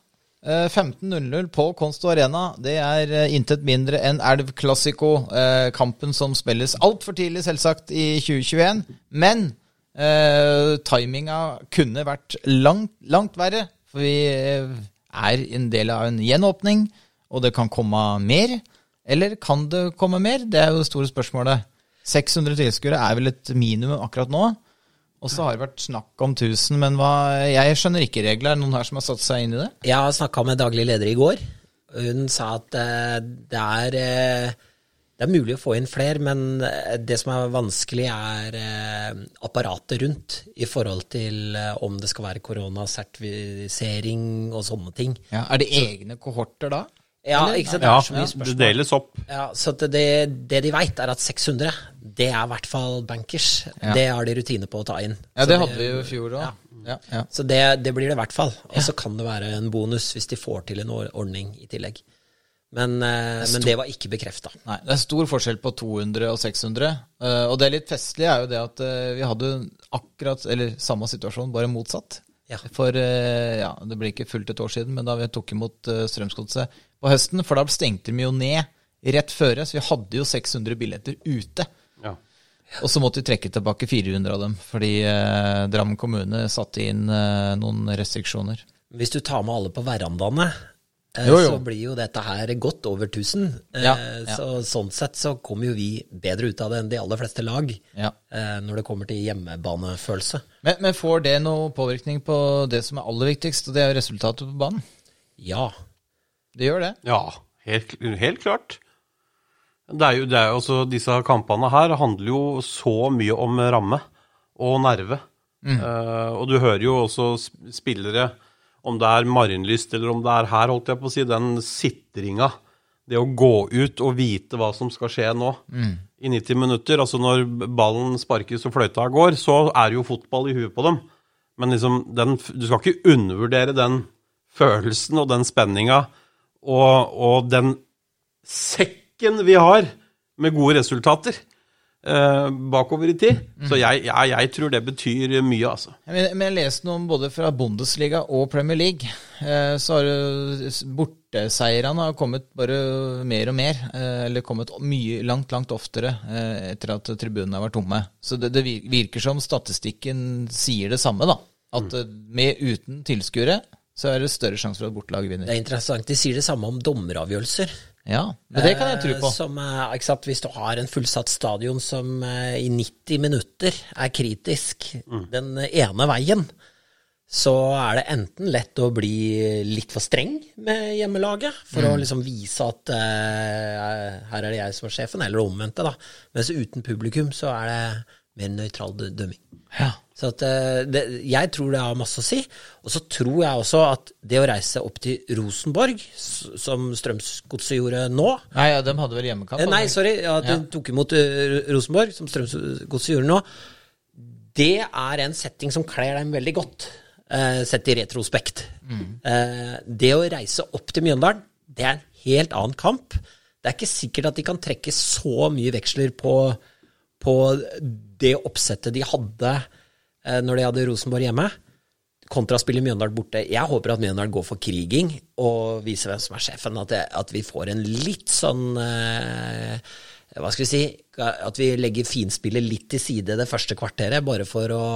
eh, 15.00 på Konsto Arena, det er eh, intet mindre enn Elv Classico. eh, kampen som spilles altfor tidlig, selvsagt, i 2021. Men eh, timinga kunne vært langt, langt verre. For vi eh, er en del av en gjenåpning, og det kan komme mer. Eller kan det komme mer? Det er jo det store spørsmålet. 600 tilskuere er vel et minimum akkurat nå. Og så har det vært snakk om 1000, men hva, jeg skjønner ikke regler. Er det noen her som har satt seg inn i det? Jeg har snakka med daglig leder i går. Hun sa at eh, det er eh, det er mulig å få inn flere, men eh, det som er vanskelig, er apparatet rundt i forhold til om det skal være koronasertifisering og sånne ting. Ja, er det egne kohorter da? Ja, ikke sant? Det er så mye det deles opp. Ja, så det, det de veit, er at 600, det er i hvert fall bankers. Ja. Det har de rutine på å ta inn. Ja, det hadde vi jo i fjor òg. Ja. Ja, ja. Så det, det blir det i hvert fall. Og så kan det være en bonus hvis de får til en ordning i tillegg. Men, det, men det var ikke bekrefta. Nei, det er stor forskjell på 200 og 600. eh, og det litt festlige er jo det at eh, vi hadde akkurat, eller samme situasjon, bare motsatt. Ja. For eh, ja, det ble ikke fullt et år siden, men da vi tok imot uh, Strømsgodset på høsten, for da stengte de jo ned rett føre, så vi hadde jo 600 billetter ute. Ja. Og så måtte vi trekke tilbake 400 av dem, fordi eh, Drammen kommune satte inn eh, noen restriksjoner. Hvis du tar med alle på verandaene, eh, Jo, jo. så blir jo dette her godt over 1000. Eh, Ja, ja. Så sånn sett så kommer jo vi bedre ut av det enn de aller fleste lag, Ja. eh, når det kommer til hjemmebanefølelse. Men, men får det noe påvirkning på det som er aller viktigst, og det er resultatet på banen? Ja. Det gjør det. Ja, helt, helt klart. Det er jo, det er jo også, disse kampene her handler jo så mye om ramme og nerve. Eh, og du hører jo også spillere, om det er Marienlyst eller om det er her, holdt jeg på å si, den sitringa. Det å gå ut og vite hva som skal skje nå i 90 minutter. Altså når ballen sparkes og fløyta går, så er det jo fotball i huet på dem. Men liksom, den, du skal ikke undervurdere den følelsen og den spenninga og, og den sekken vi har med gode resultater. eh, bakover i tid. Så jeg, jeg, jeg tror det betyr mye, altså. Men, men jeg leste noe om både fra Bundesliga og Premier League. Eh, så har borteseierne har kommet bare mer og mer. Eh, eller kommet mye, langt, langt oftere eh, etter at tribunene har vært tomme. Så det, det virker som statistikken sier det samme, da. At mm. med uten tilskuere så er det større sjanse for at bortelag Det er interessant. De sier det samme om dommeravgjørelser. Ja, men det kan jeg tro på. Eh, Som, er, sant, hvis du har en fullsatt stadion som eh, i 90 minutter er kritisk den ene veien, så er det enten lett å bli litt for streng med hjemmelaget, for å liksom vise at uh, her er det jeg som er sjefen, eller det omvendte, da. Mens uten publikum så er det mer nøytral dømming. Ja. Så at, eh, det, jeg tror det har masse å si. Og så tror jeg også at det å reise opp til Rosenborg, som Strømsgodset gjorde nå Nei, ja, de hadde vel hjemmekamp? eh, Nei, sorry, at de Ja. tok imot eh, Rosenborg, som Strømsgodset gjorde nå. Det er en setting som kler dem veldig godt, eh, sett i retrospekt. Eh, det å reise opp til Mjøndalen, det er en helt annen kamp. Det er ikke sikkert at de kan trekke så mye veksler på, på det oppsettet de hadde eh, når de hadde Rosenborg hjemme, kontra å spille Mjøndalen borte. Jeg håper at Mjøndalen går for kriging og viser hvem som er sjefen. At, det, at vi får en litt sånn eh, Hva skal vi si At vi legger finspillet litt til side det første kvarteret, bare for å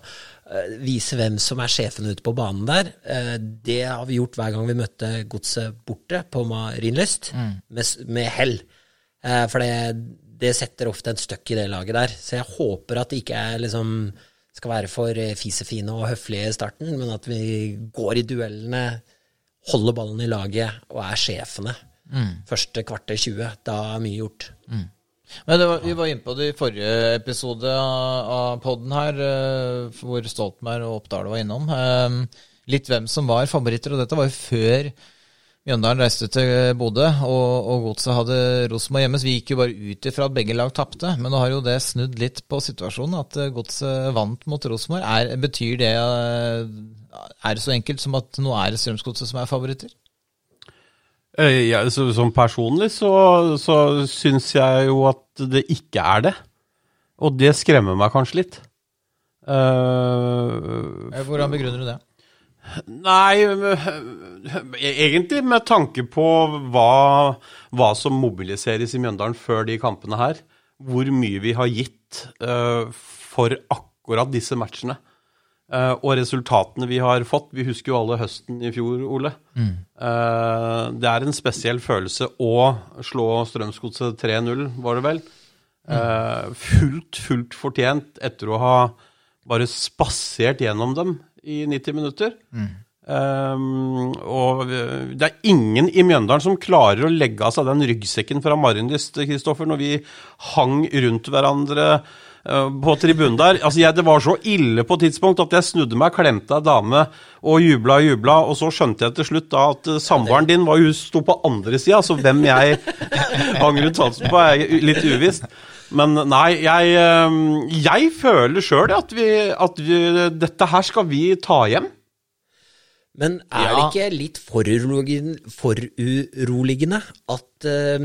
eh, vise hvem som er sjefen ute på banen der. Eh, det har vi gjort hver gang vi møtte Godset borte på Marienlyst, med, med hell. Eh, for det, det setter ofte en støkk i det laget der. Så jeg håper at det ikke er liksom skal være for eh, fisefine og høflige i starten, men at vi går i duellene, holder ballen i laget og er sjefene. Første kvarter 20. Da er mye gjort. Men det var, vi var inne på det i forrige episode av, av podden her, eh, hvor Stoltenberg og Oppdal var innom. Eh, litt hvem som var favoritter, og dette var jo før Mjøndalen reiste til Bodø og, og Godset hadde Rosenborg hjemme. Så vi gikk jo bare ut ifra at begge lag tapte. Men nå har jo det snudd litt på situasjonen, at eh, Godset vant mot Rosenborg. Betyr det eh, Er det så enkelt som at nå er det Strømsgodset som er favoritter? Eh, ja, så, som personlig så, så syns jeg jo at det ikke er det. Og det skremmer meg kanskje litt. Eh, Hvordan begrunner du det? Nei, egentlig med tanke på hva, hva som mobiliseres i Mjøndalen før de kampene her. Hvor mye vi har gitt uh, for akkurat disse matchene. Uh, og resultatene vi har fått. Vi husker jo alle høsten i fjor, Ole. Eh, det er en spesiell følelse å slå Strømsgodset 3-0, var det vel. Eh, fullt, fullt fortjent etter å ha bare spasert gjennom dem i 90 minutter. Um, og det er ingen i Mjøndalen som klarer å legge av seg den ryggsekken fra Marienlyst, Kristoffer, når vi hang rundt hverandre uh, på tribunen der. Altså, jeg, Det var så ille på et tidspunkt at jeg snudde meg, klemte ei dame og jubla og jubla, og så skjønte jeg til slutt da at eh, samboeren din var sto på andre sida, så hvem jeg hang rundt halsen på, er litt uvisst. Men nei, jeg, eh, jeg føler sjøl at, vi, at vi, dette her skal vi ta hjem. Men er det ikke litt foruroligende, at, uh,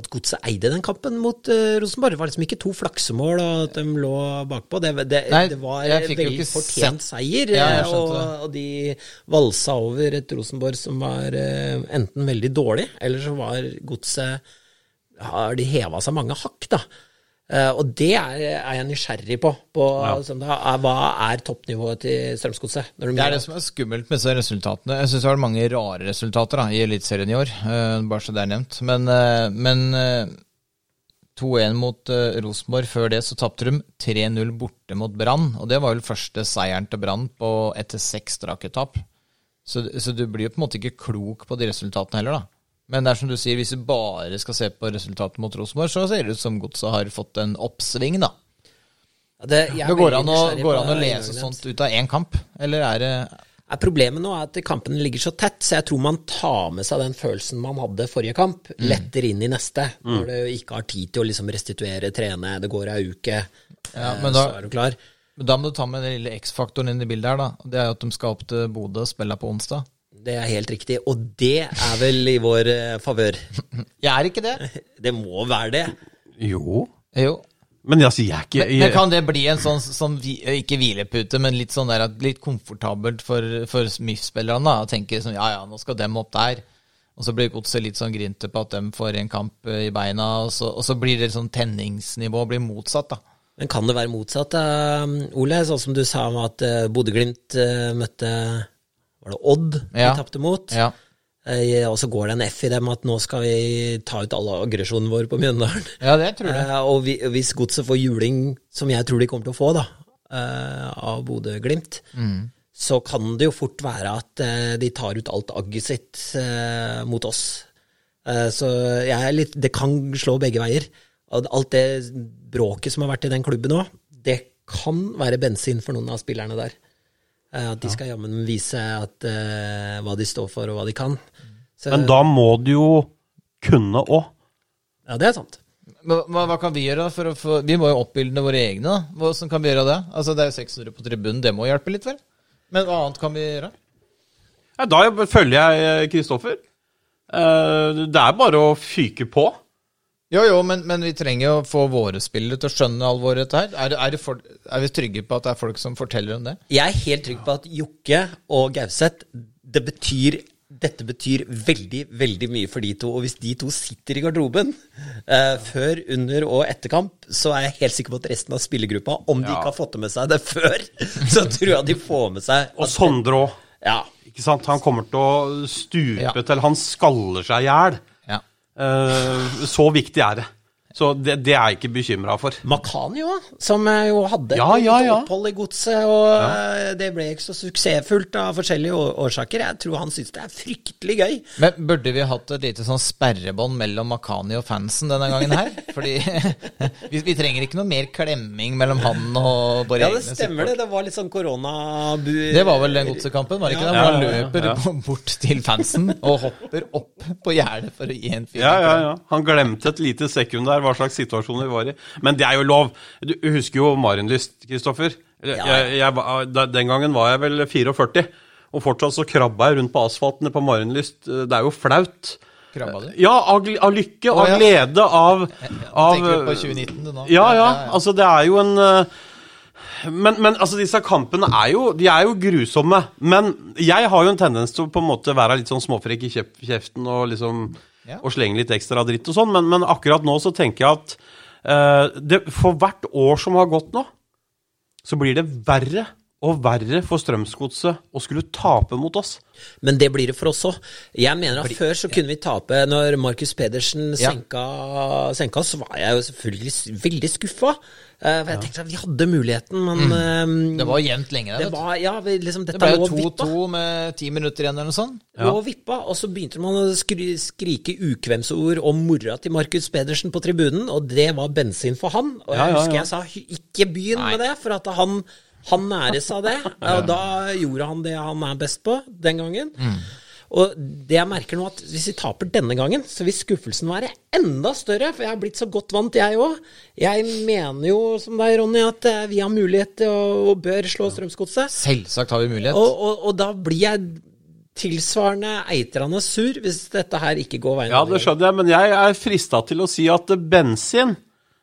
at Godset eide den kampen mot uh, Rosenborg? Det var liksom ikke to flaksemål og at de lå bakpå. Det, det, Nei, det var veldig fortjent seier. Ja, eh, og, og de valsa over et Rosenborg som var uh, enten veldig dårlig, eller så var Godset Har de heva seg mange hakk, da. Eh, og det er, er jeg nysgjerrig på. på sånn da, er, hva er toppnivået til Strømsgodset? de Det er det som er skummelt med disse resultatene. Jeg syns det har vært mange rare resultater da, i Eliteserien i år, eh, bare så det er nevnt. Men, eh, men eh, 2-1 mot uh, Rosenborg. Før det så tapte de 3-0 borte mot Brann. Og det var vel første seieren til Brann etter seks strake tap. Så, så du blir jo på en måte ikke klok på de resultatene heller, da. Men det er som du sier, hvis vi bare skal se på resultatet mot Rosenborg, så ser det ut som Godset har fått en oppsving, da. Det, Det går an å, går an å lese sånt ut av én kamp, eller er det Problemet nå er at kampene ligger så tett, så jeg tror man tar med seg den følelsen man hadde forrige kamp, Mm. lettere inn i neste. Når du ikke har tid til å liksom restituere, trene, det går ei uke, Ja, eh, men da- så er du klar. Men Da må du ta med den lille X-faktoren inn i bildet her, da. Det er jo at de skal opp til Bodø og spille på onsdag. Det er helt riktig, og det er vel i vår eh, favør. Jeg er ikke det. Det må være det. Jo. Jo. Men altså, jeg er ikke Men, men jeg, kan det bli en sånn, sånn ikke hvilepute, men litt sånn der, at litt komfortabelt for, for MIF-spillerne? da, Å tenke sånn, ja ja, nå skal dem opp der. Og så blir godset litt sånn grinte på at dem får en kamp eh, i beina, og så, og så blir det sånn tenningsnivå blir motsatt, da. Men kan det være motsatt, da, Ole? Sånn som du sa om at uh, Bodø-Glimt eh, møtte Var det Odd vi Ja. tapte mot? Ja. Eh, og så går det en F i dem at nå skal vi ta ut alle aggresjonen vår på Mjøndalen. ja, det tror jeg. Eh, og vi, hvis godset får juling, som jeg tror de kommer til å få, da, eh, av Bodø-Glimt, så kan det jo fort være at de tar ut alt agget sitt mot oss. Så jeg er litt Det kan slå begge veier. Alt det bråket som har vært i den klubben nå, det kan være bensin for noen av spillerne der. Eh, at de skal jammen vise at, uh, hva de står for, og hva de kan. Så, Men da må du jo kunne òg. Ja, det er sant. Men Hva, hva kan vi gjøre for å få Vi må jo oppildne våre egne, da. Hvordan kan vi gjøre det? Altså, det er jo 600 på tribunen, det må hjelpe litt, vel? Men hva annet kan vi gjøre? Ja, da følger jeg Kristoffer. Eh, Det er bare å fyke på. Jo, jo, men, men vi trenger jo å få våre spillere til å skjønne alvoret i dette her. Er, er, det for, er vi trygge på at det er folk som forteller om det? Jeg er helt trygg på at Jokke og Gauseth det betyr, Dette betyr veldig, veldig mye for de to. Og hvis de to sitter i garderoben eh, før, under og etter kamp, så er jeg helt sikker på at resten av spillergruppa, om de Ja. ikke har fått det med seg det før, så tror jeg de får med seg Og Sondre òg. Ja. Ikke sant? Han kommer til å stupe Ja. til han skaller seg i hjel. Eh, Så viktig er det. Så det, det er jeg ikke bekymra for. Makani òg, som jo hadde Ja, ja, ja. opphold i godset, og eh, det ble ikke så suksessfullt av forskjellige årsaker. Jeg tror han syns det er fryktelig gøy. Men burde vi hatt et lite sånn sperrebånd mellom Makani og fansen denne gangen her? Fordi vi, vi trenger ikke noe mer klemming mellom han og våre Ja, det egne stemmer det. Det var litt sånn koronabu... Det var vel den godsekampen, var det ikke det? Hvor han løper ja. bort til fansen og hopper opp på gjerdet for å gi en fyr. Ja, ja, ja. Han glemte et lite sekund der hva slags situasjon vi var i. Men det er jo lov. Du husker jo Marienlyst, Kristoffer. Da- den gangen var jeg vel 44, og fortsatt så krabba jeg rundt på asfaltene på Marienlyst. Det er jo flaut. Krabba du? Ja, av, av lykke, av av ja. glede, av, av Tenker du på 2019 du nå? Ja, ja. Altså, det er jo en eh, men, men altså, disse kampene er jo, de er jo grusomme. Men jeg har jo en tendens til å på en måte være litt sånn småfrekk i kjeften og liksom Ja. og slenge litt ekstra dritt og sånn, men, men akkurat nå så tenker jeg at uh, det, for hvert år som har gått nå, så blir det verre og verre for Strømsgodset å skulle tape mot oss. Men det blir det for oss òg. Jeg mener at før så kunne vi tape Når Markus Pedersen Ja. senka, oss, så var jeg jo selvfølgelig veldig skuffa. Eh, for jeg tenkte at vi hadde muligheten, men eh, Det var jevnt lenge det var, ja, vi, liksom, Det ble jo 2-2 med ti minutter igjen eller noe sånt. Ja. og vippa, og så begynte man å skri, skrike ukvemsord om mora til Markus Pedersen på tribunen, og det var bensin for han. Og jeg husker jeg sa ikke begynn med det, for at han, han næres av det. Og da gjorde han det han er best på den gangen. Og det jeg merker nå, at hvis vi taper denne gangen, så vil skuffelsen være enda større. For jeg har blitt så godt vant, jeg òg. Jeg mener jo, som deg, Ronny, at eh, vi har mulighet til å, og bør slå Strømsgodset. Selvsagt har vi mulighet. Og, og, og da blir jeg tilsvarende eitrende sur hvis dette her ikke går veien. Ja, det skjønner jeg, men jeg er frista til å si at bensin,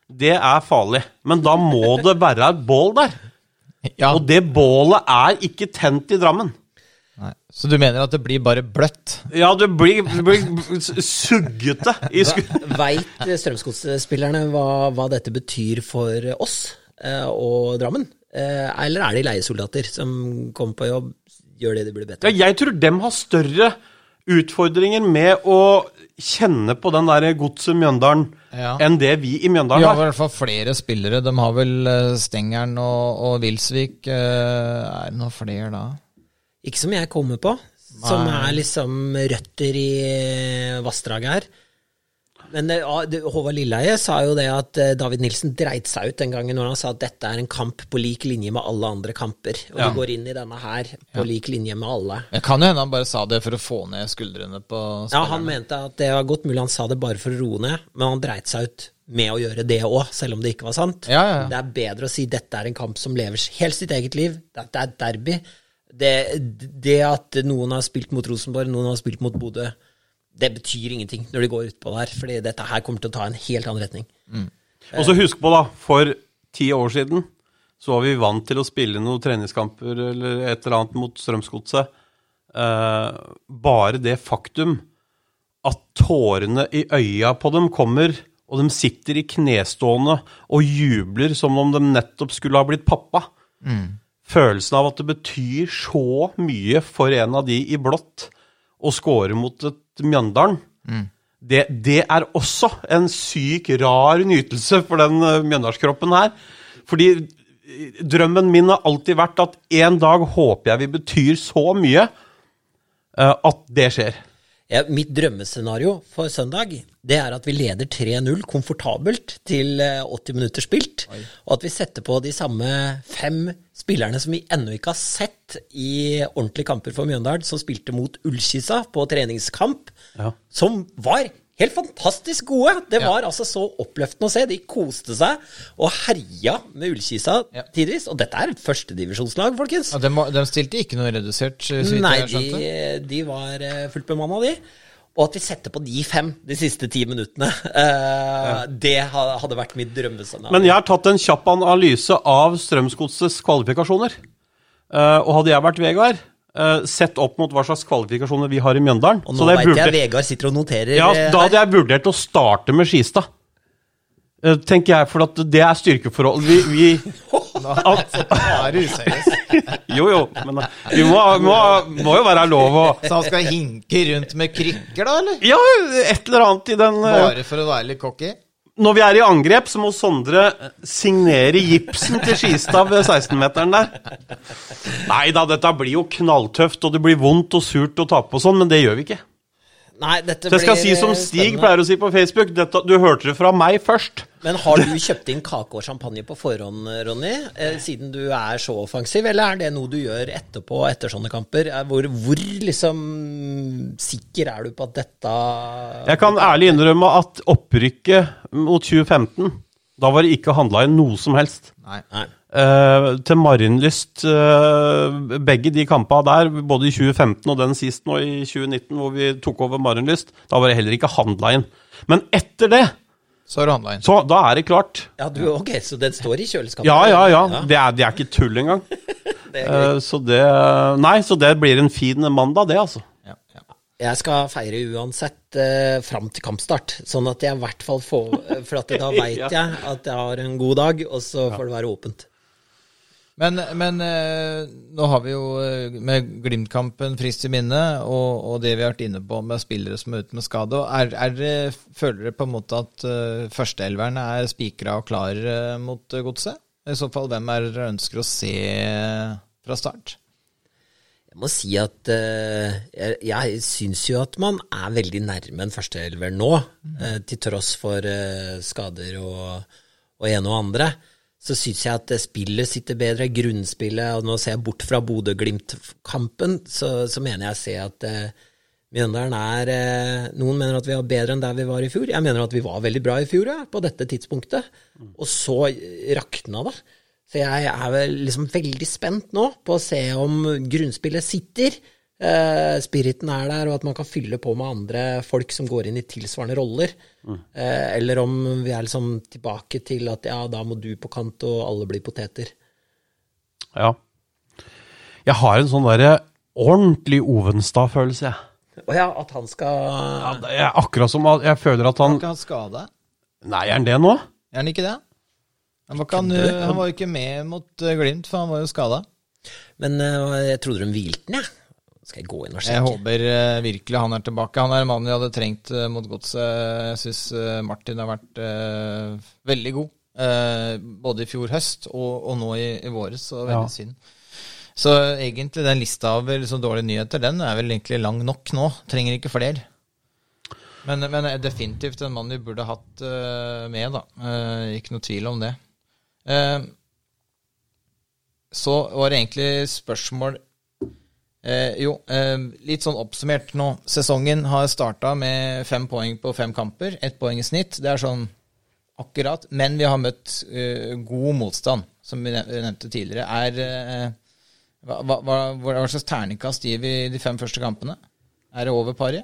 det er farlig. Men da må det være et bål der. Ja, Og det bålet er ikke tent i Drammen. Så du mener at det blir bare bløtt? Ja, det blir, det blir suggete i sku... Veit Strømsgodsspillerne hva, hva dette betyr for oss eh, og Drammen? Eh, eller er de leiesoldater som kommer på jobb, gjør det de blir bedt Ja, jeg tror dem har større utfordringer med å kjenne på den der godset Mjøndalen Ja. enn det vi i Mjøndalen har Vi har. i hvert fall flere spillere. De har vel eh, Stengeren og, og Wilsvik. eh, Er det noen flere da? Ikke som jeg kommer på, som er liksom røtter i eh, vassdraget her. Men eh, det- Håvard Lilleheie sa jo det at eh, David Nilsen dreit seg ut den gangen når han sa at dette er en kamp på lik linje med alle andre kamper. Og Ja. vi går inn i denne her på lik linje med alle. Det kan jo hende han bare sa det for å få ned skuldrene på Ja, han mente at det var godt mulig han sa det bare for å roe ned, men han dreit seg ut med å gjøre det òg, selv om det ikke var sant. Ja, ja, ja. Det er bedre å si dette er en kamp som lever helt sitt eget liv, dette er et derby. Det, det at noen har spilt mot Rosenborg, noen har spilt mot Bodø, det betyr ingenting når de går utpå der, fordi dette her kommer til å ta en helt annen retning. Og så husk på, da, for ti år siden så var vi vant til å spille noen treningskamper eller et eller annet mot Strømsgodset. Eh, bare det faktum at tårene i øya på dem kommer, og de sitter i knestående og jubler som om de nettopp skulle ha blitt pappa. Følelsen av at det betyr så mye for en av de i blått å score mot et Mjøndalen, det, det er også en syk, rar nytelse for den uh, Mjøndalskroppen her. Fordi eh, drømmen min har alltid vært at en dag håper jeg vi betyr så mye uh, at det skjer. Ja, mitt drømmescenario for søndag det er at vi leder 3-0 komfortabelt til eh, 80 minutter spilt, og at vi setter på de samme fem spillerne som vi ennå ikke har sett i ordentlige kamper for Mjøndalen, som spilte mot Ullkisa på treningskamp, Ja. som var helt fantastisk gode. Det Ja. var altså så oppløftende å se. De koste seg og herja med Ullkisa Ja. tidvis. Og dette er et førstedivisjonslag, folkens. Ja, de, de stilte ikke noe redusert, Nei, de, de var eh, fullt bemanna, de. Og at vi setter på de fem de siste ti minuttene, eh, det hadde vært mitt drømmescenario. Men jeg har tatt en kjapp analyse av Strømsgodsets kvalifikasjoner. Eh, og hadde jeg vært Vegard, eh, sett opp mot hva slags kvalifikasjoner vi har i Mjøndalen og så nå det veit burde- jeg Vegard sitter og noterer. Ja, eh, Da hadde jeg vurdert å starte med Skistad. Eh, tenker jeg, for at det er styrkeforhold. Vi, vi Du. Jo, jo, men eh, vi må, må, må jo være lov å Så han skal hinke rundt med krykker, da, eller? Ja, et eller annet i den eh, Bare for å være litt cocky? Når vi er i angrep, så må Sondre signere gipsen til Skistad ved 16-meteren der. Nei da, dette blir jo knalltøft, og det blir vondt og surt å tape og sånn, men det gjør vi ikke. Nei, dette Så jeg skal si som eh, Stig spennende. pleier å si på Facebook, dette, du hørte det fra meg først. Men har du kjøpt inn kake og champagne på forhånd, Ronny? Eh, siden du er så offensiv, eller er det noe du gjør etterpå, etter sånne kamper? Eh, Hvor, hvor liksom sikker er du på at dette Jeg kan ærlig innrømme at opprykket mot 2015, da var det ikke handla inn noe som helst. Nei. Nei. Eh, til Marienlyst uh, Begge de kampene der, både i 2015 og den sist nå i 2019, hvor vi tok over Marienlyst, da var det heller ikke handla inn. Men etter det, Så er det handla inn. så da er det klart. Ja, du, ok, så den står i kjøleskapet? Ja, ja, ja. Det er, det er ikke tull engang. Det. Eh, så det Nei, så det blir en fin mandag, det, altså. Ja, ja. Jeg skal feire uansett eh, fram til kampstart, sånn at jeg i hvert fall får For at da veit Ja. jeg at jeg har en god dag, og så får det være åpent. Men, men eh, nå har vi jo eh, med Glimt-kampen frist i minne, og, og det vi har vært inne på med spillere som er ute med skade. Er, er føler dere på en måte at uh, førsteelveren er spikra og klar uh, mot eh, godset? I så fall, hvem er dere ønsker å se fra start? Jeg må si at uh, jeg, jeg syns jo at man er veldig nærme en førsteelver nå, eh, til tross for eh, skader og, og ene og andre. Så syns jeg at eh, spillet sitter bedre, grunnspillet, og nå ser jeg bort fra Bodø-Glimt-kampen, så, så mener jeg å se at eh, Mjøndalen er eh, Noen mener at vi var bedre enn der vi var i fjor. Jeg mener at vi var veldig bra i fjor, ja, på dette tidspunktet. Og så rakna det. Så jeg er vel liksom veldig spent nå på å se om grunnspillet sitter, eh, spiriten er der, og at man kan fylle på med andre folk som går inn i tilsvarende roller. Eh, eller om vi er liksom tilbake til at ja, da må du på kant, og alle blir poteter. Ja. Jeg har en sånn derre ordentlig Ovenstad-følelse, jeg. Å ja, at han skal Ja, det er akkurat som at jeg føler at Han han ikke ha skade? Nei, er han det nå? Er han ikke det? Han var, ikke, han, han var ikke med mot eh, Glimt, for han var jo skada. Men eh, jeg trodde de hvilte den, jeg. Skal jeg gå inn og Jeg håper uh, virkelig han er tilbake. Han er en mann vi hadde trengt uh, mot godset. Jeg syns Martin har vært eh, veldig god. Eh, både i fjor høst og, og nå i, i våres, så veldig Ja. synd. Så egentlig den lista av liksom, dårlige nyheter, den er vel egentlig lang nok nå. Trenger ikke flere. Men, men er definitivt en mann vi burde hatt eh, med, da. Eh, ikke noe tvil om det. Eh, så var det egentlig spørsmål Eh, jo, eh, litt sånn oppsummert nå. Sesongen har starta med fem poeng på fem kamper. Ett poeng i snitt. Det er sånn akkurat. Men vi har møtt eh, god motstand, som vi nevnte tidligere. Er eh, hva, hva, hva, hva slags terningkast gir vi de fem første kampene? Er det over pari?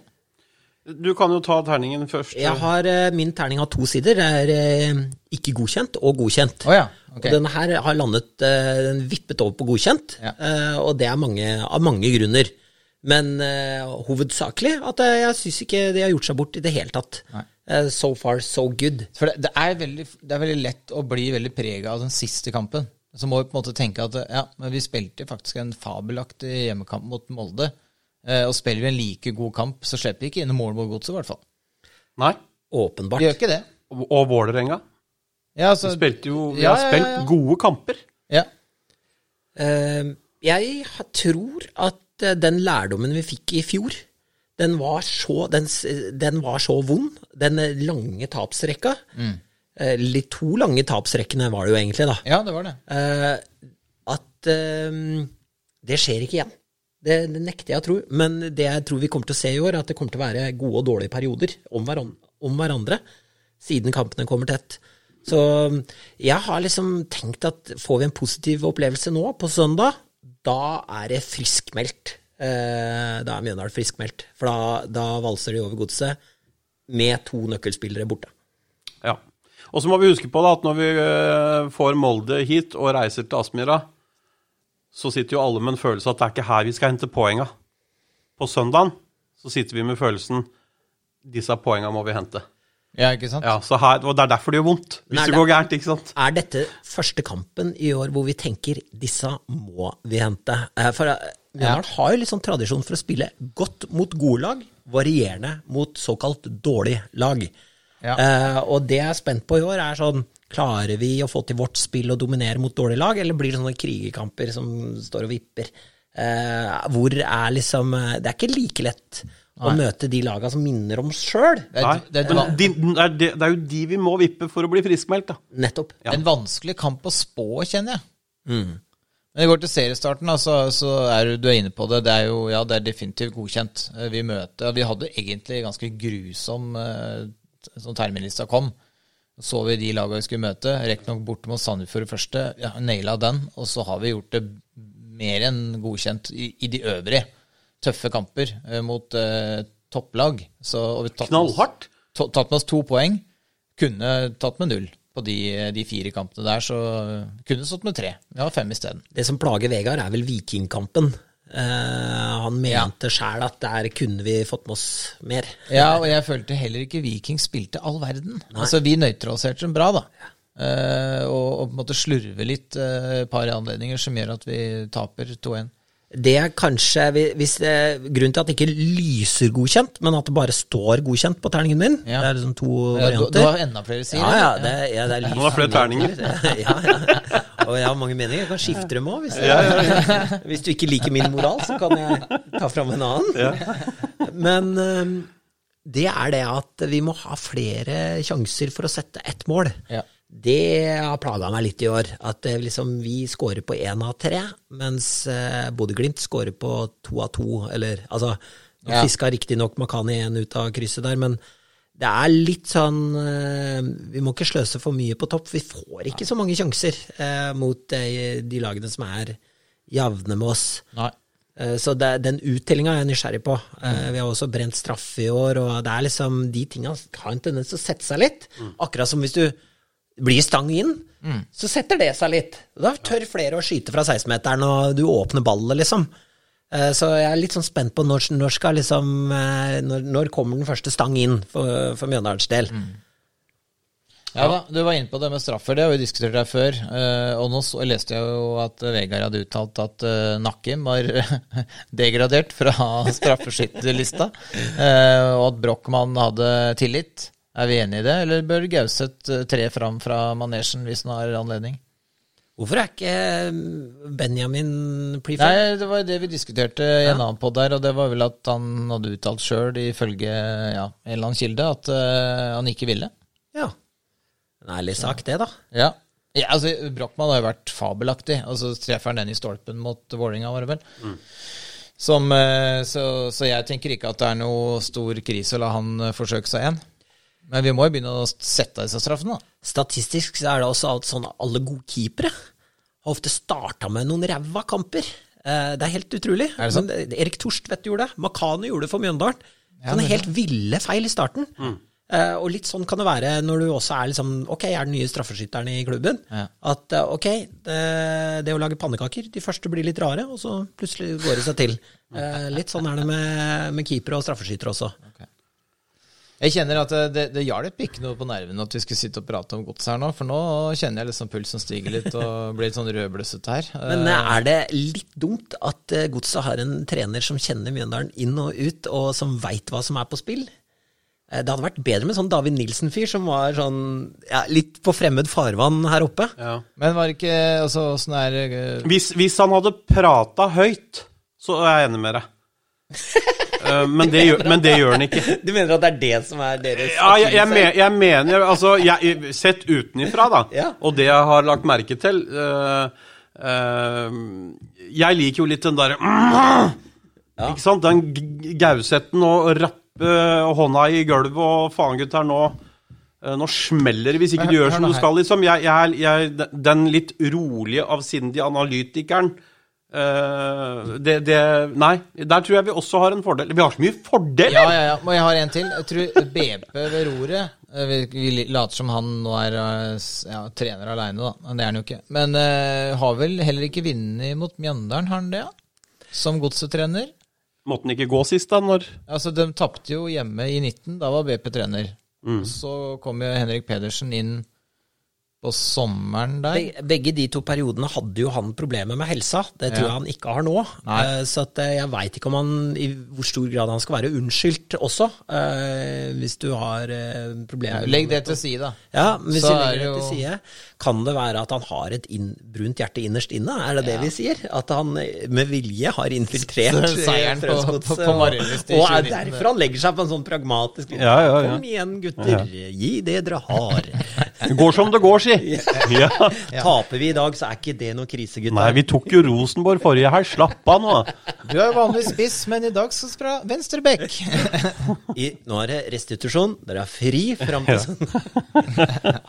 Du kan jo ta terningen først. Jeg har, eh, Min terning har to sider. Det er eh, ikke godkjent og godkjent. Oh, ja, okay. Og denne her har landet eh, Den vippet over på godkjent, Ja. eh, og det er mange, av mange grunner. Men uh, hovedsakelig at jeg, jeg syns ikke de har gjort seg bort i det hele tatt. Eh, so far, so good. For det, det, er veldig, det er veldig lett å bli veldig prega av den siste kampen. Så må vi på en måte tenke at ja, men vi spilte faktisk en fabelaktig hjemmekamp mot Molde. Eh, og spiller vi en like god kamp, så slipper vi ikke inn mål mot godset, i hvert fall. Nei. Åpenbart. Vi gjør ikke det. Og, og Vålerenga. Ja, altså, Vi spilte jo Vi Ja, har ja, ja, spilt ja. gode kamper. ja. Uh, jeg tror at eh, den lærdommen vi fikk i fjor, den var så, den, den var så vond. Den lange tapsrekka. Eh, Litt to lange tapsrekkene var det jo egentlig, da. ja, det var det. Uh, at det skjer ikke igjen. Det, det nekter jeg å tro. Men det jeg tror vi kommer til å se i år, er at det kommer til å være gode og dårlige perioder om, hverandre, om hverandre, siden kampene kommer tett. Så jeg har liksom tenkt at får vi en positiv opplevelse nå, på søndag, da er det friskmeldt. Eh, da er Mjøndalen friskmeldt. For da, da valser de over godset med to nøkkelspillere borte. Ja. Og så må vi huske på da, at når vi eh, får Molde hit og reiser til Aspmyra, så sitter jo alle med en følelse at det er ikke her vi skal hente poenga. På søndagen så sitter vi med følelsen disse poenga må vi hente. Ja, ikke sant? Ja, så her, Og det er derfor det gjør vondt. Hvis Nei, det går gærent, ikke sant. Er dette første kampen i år hvor vi tenker disse må vi hente? Eh, For Mjøndalen ja. har jo litt sånn tradisjon for å spille godt mot gode lag, varierende mot såkalt dårlig lag. Ja. Eh, og det jeg er spent på i år, er sånn Klarer vi å få til vårt spill og dominere mot dårlige lag, eller blir det sånne krigerkamper som står og vipper? Eh, hvor er liksom eh, Det er ikke like lett å møte de laga som minner om oss sjøl. Det er, det det, det, det er jo de vi må vippe for å bli friskmeldt, da. Nettopp. en vanskelig kamp å spå, kjenner jeg. Men det går til seriestarten, da, så, så er du, du er inne på det. Det er jo ja, det er definitivt godkjent. Eh, Vi møter Vi hadde egentlig ganske grusom eh, Som terminlista kom. Så vi de lagene vi skulle møte. Riktignok borte mot Sandefjord første. Ja, Naila den. Og så har vi gjort det mer enn godkjent i, i de øvrige. Tøffe kamper eh, mot eh, topplag. Så, og vi tatt med oss- Knallhardt. tatt med oss to poeng. Kunne tatt med null på de, de fire kampene der, så kunne stått med tre. Vi har fem isteden. Det som plager Vegard, er vel Vikingkampen. Eh, han mente sjæl at der kunne vi fått med oss mer. Ja, og jeg følte heller ikke Viking spilte all verden. Altså, vi nøytraliserte dem bra, da. Eh, og, og på en måte slurve litt et uh, par anledninger som gjør at vi taper 2-1. Det er kanskje hvis Grunnen til at det ikke lyser godkjent, men at det bare står godkjent på terningen min, Ja. det er liksom to Ja, du, varianter. du har enda flere sider? ja, ja, det, ja, det er lys. Han har flere terninger. ja, ja. Og jeg har mange meninger. Jeg kan skifte dem òg. Hvis, hvis du ikke liker min moral, så kan jeg ta fram en annen. Men det er det at vi må ha flere sjanser for å sette ett mål. Ja. Det har plaga meg litt i år. At eh, liksom, vi scorer på én av tre, mens eh, Bodø-Glimt scorer på to av to. Eller altså Nå Ja. fiska riktignok Makani en ut av krysset der, men det er litt sånn eh, Vi må ikke sløse for mye på topp. Vi får ikke så mange sjanser eh, mot de lagene som er jevne med oss. Nei. Eh, Så det, den uttellinga er jeg nysgjerrig på. Eh, Vi har også brent straffe i år, og det er liksom de tinga har en tendens til å sette seg litt. Akkurat som hvis du blir stang inn, så setter det seg litt. Da tør flere å skyte fra 16-meteren, og du åpner ballet, liksom. Eh, Så jeg er litt sånn spent på når, når skal liksom eh, når, når kommer den første stang inn for, for Mjøndalens del? Ja da, du var inne på det med straffer, det har vi diskutert her før. Eh, og nå så, leste jeg jo at Vegard hadde uttalt at Nakkim var degradert fra straffeskytterlista, eh, og at Brochmann hadde tillit. Er vi enig i det, eller bør Gauseth tre fram fra manesjen hvis han har anledning? Hvorfor er ikke eh, Benjamin preferred? Nei, det var det vi diskuterte i en annen podd der, og det var vel at han hadde uttalt sjøl, ifølge ja, en eller annen kilde, at uh, han ikke ville. Ja. En ærlig sak, det, da. Ja. ja altså, Brochmann har jo vært fabelaktig. Og så treffer han den i stolpen mot Vålerenga, var det vel. Som, eh, så, så jeg tenker ikke at det er noe stor krise å la han forsøke seg igjen. Men vi må jo begynne å sette disse straffene, da. Statistisk så er det også alt sånn alle gode keepere har ofte starta med noen ræva kamper. Eh, Det er helt utrolig. Er det sånn? Men Erik Torstvedt gjorde det. Makano gjorde det for Mjøndalen. Sånne helt ville feil i starten. Eh, og litt sånn kan det være når du også er liksom Ok, jeg er den nye straffeskytteren i klubben. Ja. At eh, ok, det, det å lage pannekaker, de første blir litt rare, og så plutselig går det seg til. Eh, litt sånn er det med, med keepere og straffeskyttere også. Jeg kjenner at det, det, det hjalp ikke noe på nervene at vi skulle sitte og prate om gods her nå, for nå kjenner jeg liksom pulsen stiger litt og blir litt sånn rødbløssete her. Men eh, er det litt dumt at eh, Godset har en trener som kjenner Mjøndalen inn og ut, og som veit hva som er på spill? Eh, Det hadde vært bedre med sånn David Nilsen-fyr som var sånn ja, litt på fremmed farvann her oppe. Ja. Men var det ikke altså, åssen er det eh, Hvis, hvis han hadde prata høyt, så er jeg enig med deg. Eh, men, det gjør, men det gjør den ikke. Du mener at det er det som er deres Ja, jeg, jeg, men, jeg mener Altså, jeg, sett utenifra, da, Ja. og det jeg har lagt merke til uh, uh, Jeg liker jo litt den derre Ikke sant? Den gausetten og rappe hånda i gulvet og faen, gutter, nå nå smeller det hvis ikke Men du gjør som du skal, liksom. Jeg, jeg, jeg, den litt rolige, avsindige analytikeren eh, det, det Nei, der tror jeg vi også har en fordel. Vi har så mye fordeler! Ja, ja, ja. Og jeg har en til. Jeg tror BP ved roret eh, Vi, vi later som han nå er eh, ja, trener aleine, da. Men det er han jo ikke. Men uh, har vel heller ikke vunnet mot Mjøndalen, har han det? Ja? Som godsetrener? Måtte han ikke gå sist, da? Når Altså, de tapte jo hjemme i 19. Da var BP trener. Mm. Så kom jo Henrik Pedersen inn på sommeren der. Be- Begge de to periodene hadde jo han problemer med helsa. Det tror Ja. jeg han ikke har nå. Eh, Så eh, jeg veit ikke om han i hvor stor grad han skal være unnskyldt også, uh, hvis du har uh, problemer. Legg det til side, da. Ja, hvis Så vi er legger det til side, kan det være at han har et inn, brunt hjerte innerst inne? Er det det vi sier? At han eh, med vilje har infiltrert seieren på- på- på Marienlyst i og, og er derfor han legger seg på en sånn pragmatisk Ja, ja, ja. Kom igjen, gutter. Gi det dere har. Det går som det går, si. Ja. Taper vi i dag, så er ikke det noe krise, gutter. Nei, vi tok jo Rosenborg forrige helg. Slapp av nå. Du er jo vanligvis spiss, men i dag skal du fra venstre bekk. Nå er det restitusjon. Dere er fri fram til sånn.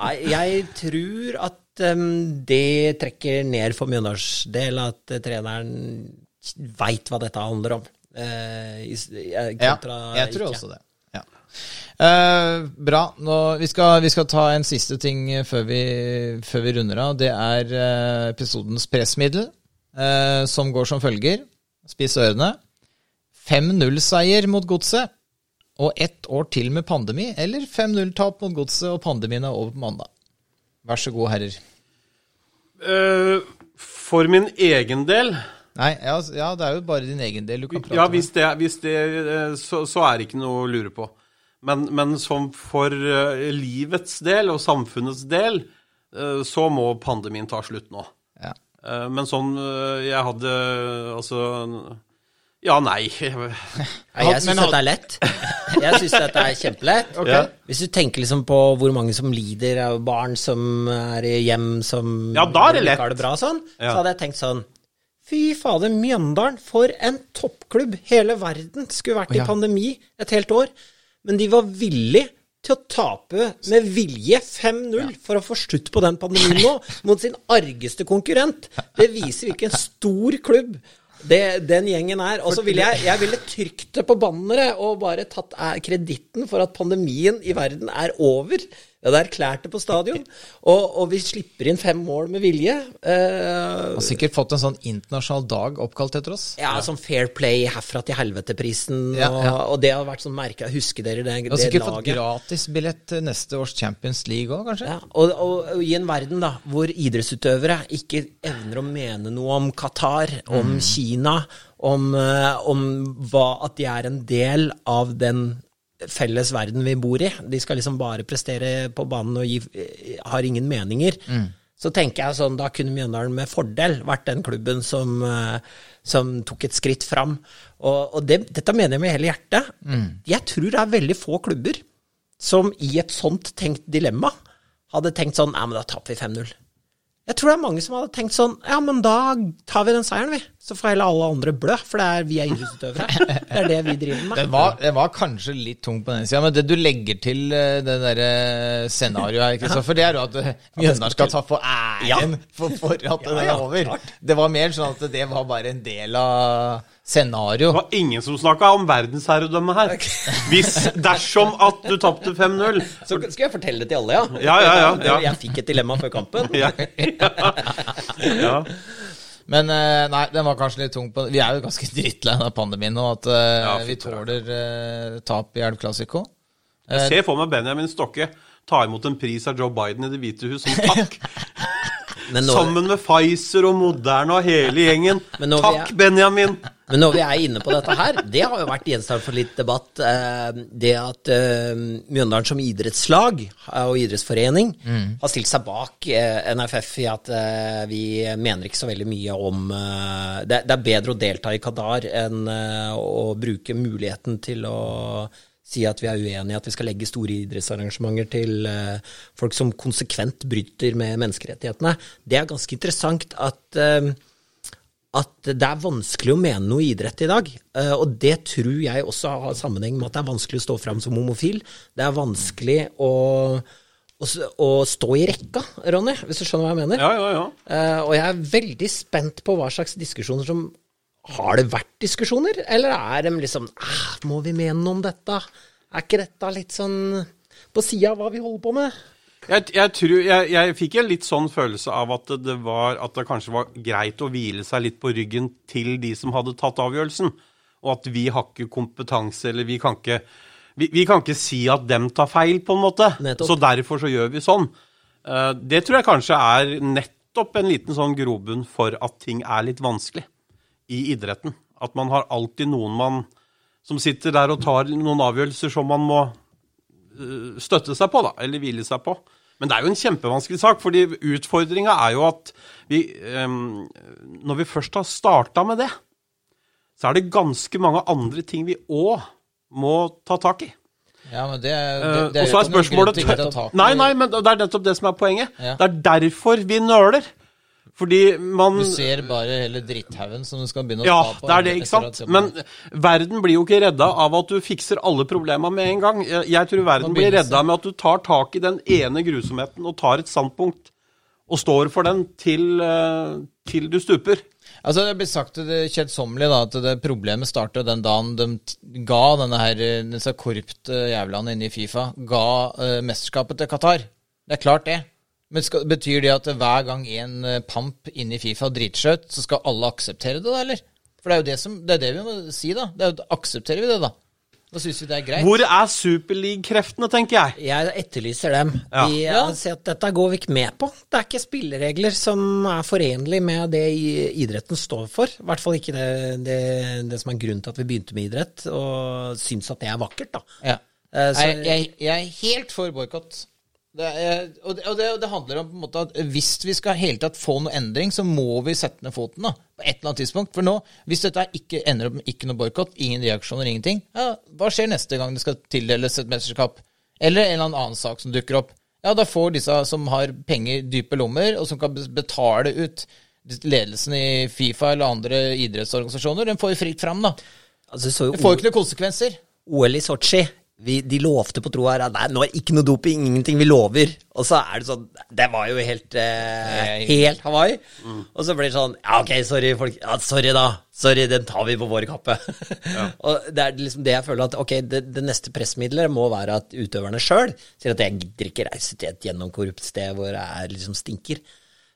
Nei, jeg tror det trekker ned for Mjøndals del at eh, treneren veit hva dette handler om. Eh, eh, Ja, jeg tror ikke. også det. Ja. Uh, bra. Nå, vi, skal, vi skal ta en siste ting før vi, før vi runder av. Det er uh, episodens pressmiddel, uh, som går som følger. Spiss ørene. 5-0-seier mot Godset og ett år til med pandemi, eller 5-0-tap mot Godset og pandemien er over på mandag. Vær så god, herrer. Uh, for min egen del Nei, ja, ja, det er jo bare din egen del du kan prate Ja, hvis det, hvis det eh, så, så er det ikke noe å lure på. Men, men som for eh, livets del og samfunnets del, så må pandemien ta slutt nå. Ja. Men sånn Jeg hadde altså Ja, nei. Jeg syns dette er lett. Jeg syns dette er kjempelett. Ja. Hvis du tenker liksom på hvor mange som lider av barn som er i hjem som Ja, da er det ikke lett. har det bra sånn, Ja. så hadde jeg tenkt sånn Fy fader, Mjøndalen, for en toppklubb! Hele verden skulle vært i Ja. pandemi et helt år. Men de var villige til å tape med vilje 5-0 for å få slutt på den pandemien nå, mot sin argeste konkurrent. Det viser hvilken stor klubb det, den gjengen er. Og så ville jeg, jeg ville trykt det på banneret og bare tatt eh, kreditten for at pandemien i verden er over. Jeg det erklært det på stadion. Og, og vi slipper inn fem mål med vilje. Eh, Har sikkert fått en sånn internasjonal dag oppkalt etter oss. ja, sånn Fair Play herfra til helvete-prisen. Ja, og, ja. og det har vært sånn merka. Husker dere det, laget? har sikkert fått gratisbillett til neste års Champions League òg, kanskje? Ja, og, og, i en verden da, hvor idrettsutøvere ikke evner å mene noe om Qatar, om Kina, om, eh, om hva, at de er en del av den felles verden vi bor i. De skal liksom bare prestere på banen og gi, har ingen meninger. Så tenker jeg sånn, da kunne Mjøndalen med fordel vært den klubben som, eh, som tok et skritt fram. Og, og det, dette mener jeg med hele hjertet. Jeg tror det er veldig få klubber som i et sånt tenkt dilemma hadde tenkt sånn Nei, men da taper vi 5-0. Jeg tror det er mange som hadde tenkt sånn Ja, men da tar vi den seieren, vi. Så får heller alle andre blø, for det er vi er idrettsutøvere. Det er det vi driver med. Det var, det var kanskje litt tungt på den sida, men det du legger til eh, det derre scenarioet her, Kristoffer, det er jo at eh, Mjøndalen skal ta for æren Ja. for, for at den Ja, er over. Det var mer sånn at det var bare en del av scenario. Det var ingen som snakka om verdensherredømme her. Hvis, dersom at du tapte 5-0. Så skal jeg fortelle det til alle, ja? Ja, ja, ja, ja. Jeg fikk et dilemma før kampen. Ja. ja. Men eh, nei, den var kanskje litt tung på Vi er jo ganske drittlei av pandemien nå, at eh, Ja, vi tåler uh, tap i Elv Classico. Jeg ser for meg Benjamin Stokke ta imot en pris av Joe Biden i Det hvite hus som takk. Men nå, Sammen med Pfizer og Moderna og hele gjengen. Men nå Takk, er, Benjamin! men når vi er inne på dette her, det har jo vært gjenstand for litt debatt. eh, Det at eh, Mjøndalen som idrettslag eh, og idrettsforening har stilt seg bak eh, NFF i at eh, vi mener ikke så veldig mye om eh, det, det er bedre å delta i Qatar enn eh, å bruke muligheten til å si at vi er uenige i at vi skal legge store idrettsarrangementer til uh, folk som konsekvent bryter med menneskerettighetene. Det er ganske interessant at uh, at det er vanskelig å mene noe idrett i dag. Uh, Og det tror jeg også har sammenheng med at det er vanskelig å stå fram som homofil. Det er vanskelig å, å, å stå i rekka, Ronny, hvis du skjønner hva jeg mener. Ja, ja, ja. Og jeg er veldig spent på hva slags diskusjoner som Har det vært diskusjoner, eller er de liksom ah, Må vi mene noe om dette? Er ikke dette litt sånn på sida av hva vi holder på med? Jeg, jeg, tror, jeg, jeg fikk en litt sånn følelse av at det, var, at det kanskje var greit å hvile seg litt på ryggen til de som hadde tatt avgjørelsen. Og at vi har ikke kompetanse, eller vi kan ikke vi, vi kan ikke si at dem tar feil, på en måte. Nettopp. Så derfor så gjør vi sånn. Eh, det tror jeg kanskje er nettopp en liten sånn grobunn for at ting er litt vanskelig i idretten. At man har alltid noen man som sitter der og tar noen avgjørelser som man må eh, støtte seg på, da, eller hvile seg på. Men det er jo en kjempevanskelig sak, fordi utfordringa er jo at vi em, Når vi først har starta med det, så er det ganske mange andre ting vi òg må ta tak i. Ja, men det, det, Eh, det er jo ikke noen grunn til ikke å ta tak i- Nei, nei, men det er nettopp det som er poenget. Ja. Det er derfor vi nøler. Fordi man Du ser bare hele dritthaugen som du skal begynne å Ja, ta på. Ja, det er det, ikke sant? Men verden blir jo ikke redda av at du fikser alle problema med en gang. Jeg, tror verden blir redda med at du tar tak i den ene grusomheten og tar et standpunkt og står for den til, eh, til du stuper. Altså Det blir sagt det kjedsommelig da, at det problemet startet den dagen de ga denne her, eh, disse korrupte jævlene inne i Fifa ga uh, mesterskapet til Qatar. Det er klart, det. Men skal, betyr det at hver gang en eh, pamp inne i Fifa dritskjøt, så skal alle akseptere det, da, eller? For det er jo det, som, det, er det vi må si, da. Det er jo, aksepterer vi det, da? Da syns vi det er greit. Hvor er Superleague-kreftene, tenker jeg? Jeg etterlyser dem. Ja. De, Ja. sier at dette går vi ikke med på. Det er ikke spilleregler som er forenlig med det idretten står for. I hvert fall ikke det, det, det som er grunnen til at vi begynte med idrett, og syns at det er vakkert, da. Ja. Eh, så- jeg, jeg, jeg er helt for boikott. Det er- Og, det, og, det, og det handler om på en måte at hvis vi skal hele tatt få noe endring, så må vi sette ned foten da, på et eller annet tidspunkt. For nå, hvis dette ikke ender opp med ikke noe boikott, ingen reaksjoner, ingenting, ja, hva skjer neste gang det skal tildeles et mesterskap? Eller en eller annen sak som dukker opp. Ja, da får disse som har penger, dype lommer, og som kan betale ut ledelsen i Fifa eller andre idrettsorganisasjoner, den får jo fritt fram, da. Altså, så Det får jo ikke noen konsekvenser. OL i Sotsji vi, De lovte på tro her at nei, nå er det ikke noe doping, ingenting, vi lover. Og så er det sånn Det var jo helt eh, Helt Hawaii. Og så blir det sånn Ja, ok, sorry, folk. Ja, sorry, da. Sorry, den tar vi på vår kappe. og det er liksom det jeg føler at ok, det, det neste pressmiddelet må være at utøverne sjøl sier at jeg gidder ikke reise til et gjennomkorrupt sted hvor det er liksom stinker.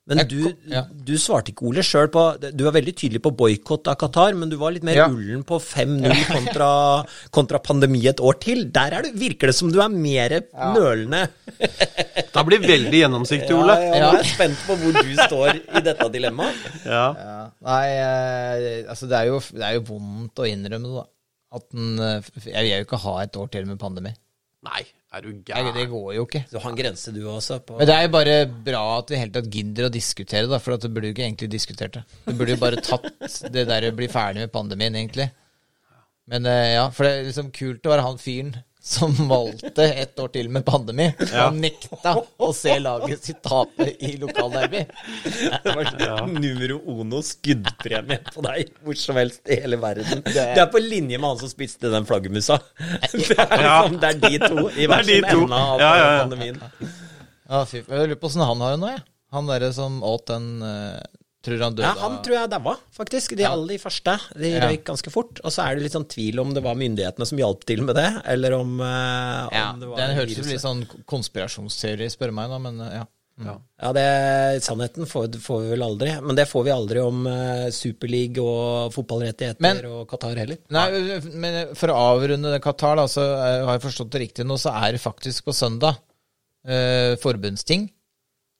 Men Jeg du, ja. du svarte ikke, Ole, sjøl på Du var veldig tydelig på boikott av Qatar, men du var litt mer Ja. ullen på 5-0 kontra, kontra pandemi et år til. Der er du, virker det som du er mer nølende. Da blir veldig gjennomsiktig, Ole. Ja, ja, nå er jeg spent på hvor du står i dette dilemmaet. Ja. Ja, nei, eh, altså det er, jo, det er jo vondt å innrømme det, da. At den, eh, jeg vil jo ikke ha et år til med pandemi. Nei, er du gæren? det går jo ikke. Du har en grense, du også. På, Men det er jo bare bra at vi i hele tatt gidder å diskutere da, for at det burde jo ikke egentlig diskutert det. Du burde jo bare tatt det der å bli ferdig med pandemien, egentlig. Men eh, ja, for det er liksom kult å være han fyren som valgte ett år til med pandemi. og nekta å se laget sitt tape i lokalderby. det var ja. numero ono skuddpremie på deg hvor som helst i hele verden. Det er på linje med han som spiste den flaggermusa. Det liksom, det er de to i er hver sin ende av Ja, ja, ja. pandemien. Ja, fy, jeg lurer på åssen han har det nå, jeg. Han derre som åt den uh, Tror han døde Ja, han tror jeg daua, faktisk. De aller de første. De Ja. røyk ganske fort. Og så er det litt sånn tvil om det var myndighetene som hjalp til med det, eller om, uh, ja, om det var Den ut som litt sånn konspirasjonsteori, spør du meg, da, men eh, ja. Ja, det, sannheten får, får vi vel aldri. Men det får vi aldri om uh, Superleague og fotballrettigheter Men- og Qatar heller. Nei, men for å avrunde det Qatar, da, så har jeg forstått det riktig nå, så er det faktisk på søndag eh, forbundsting.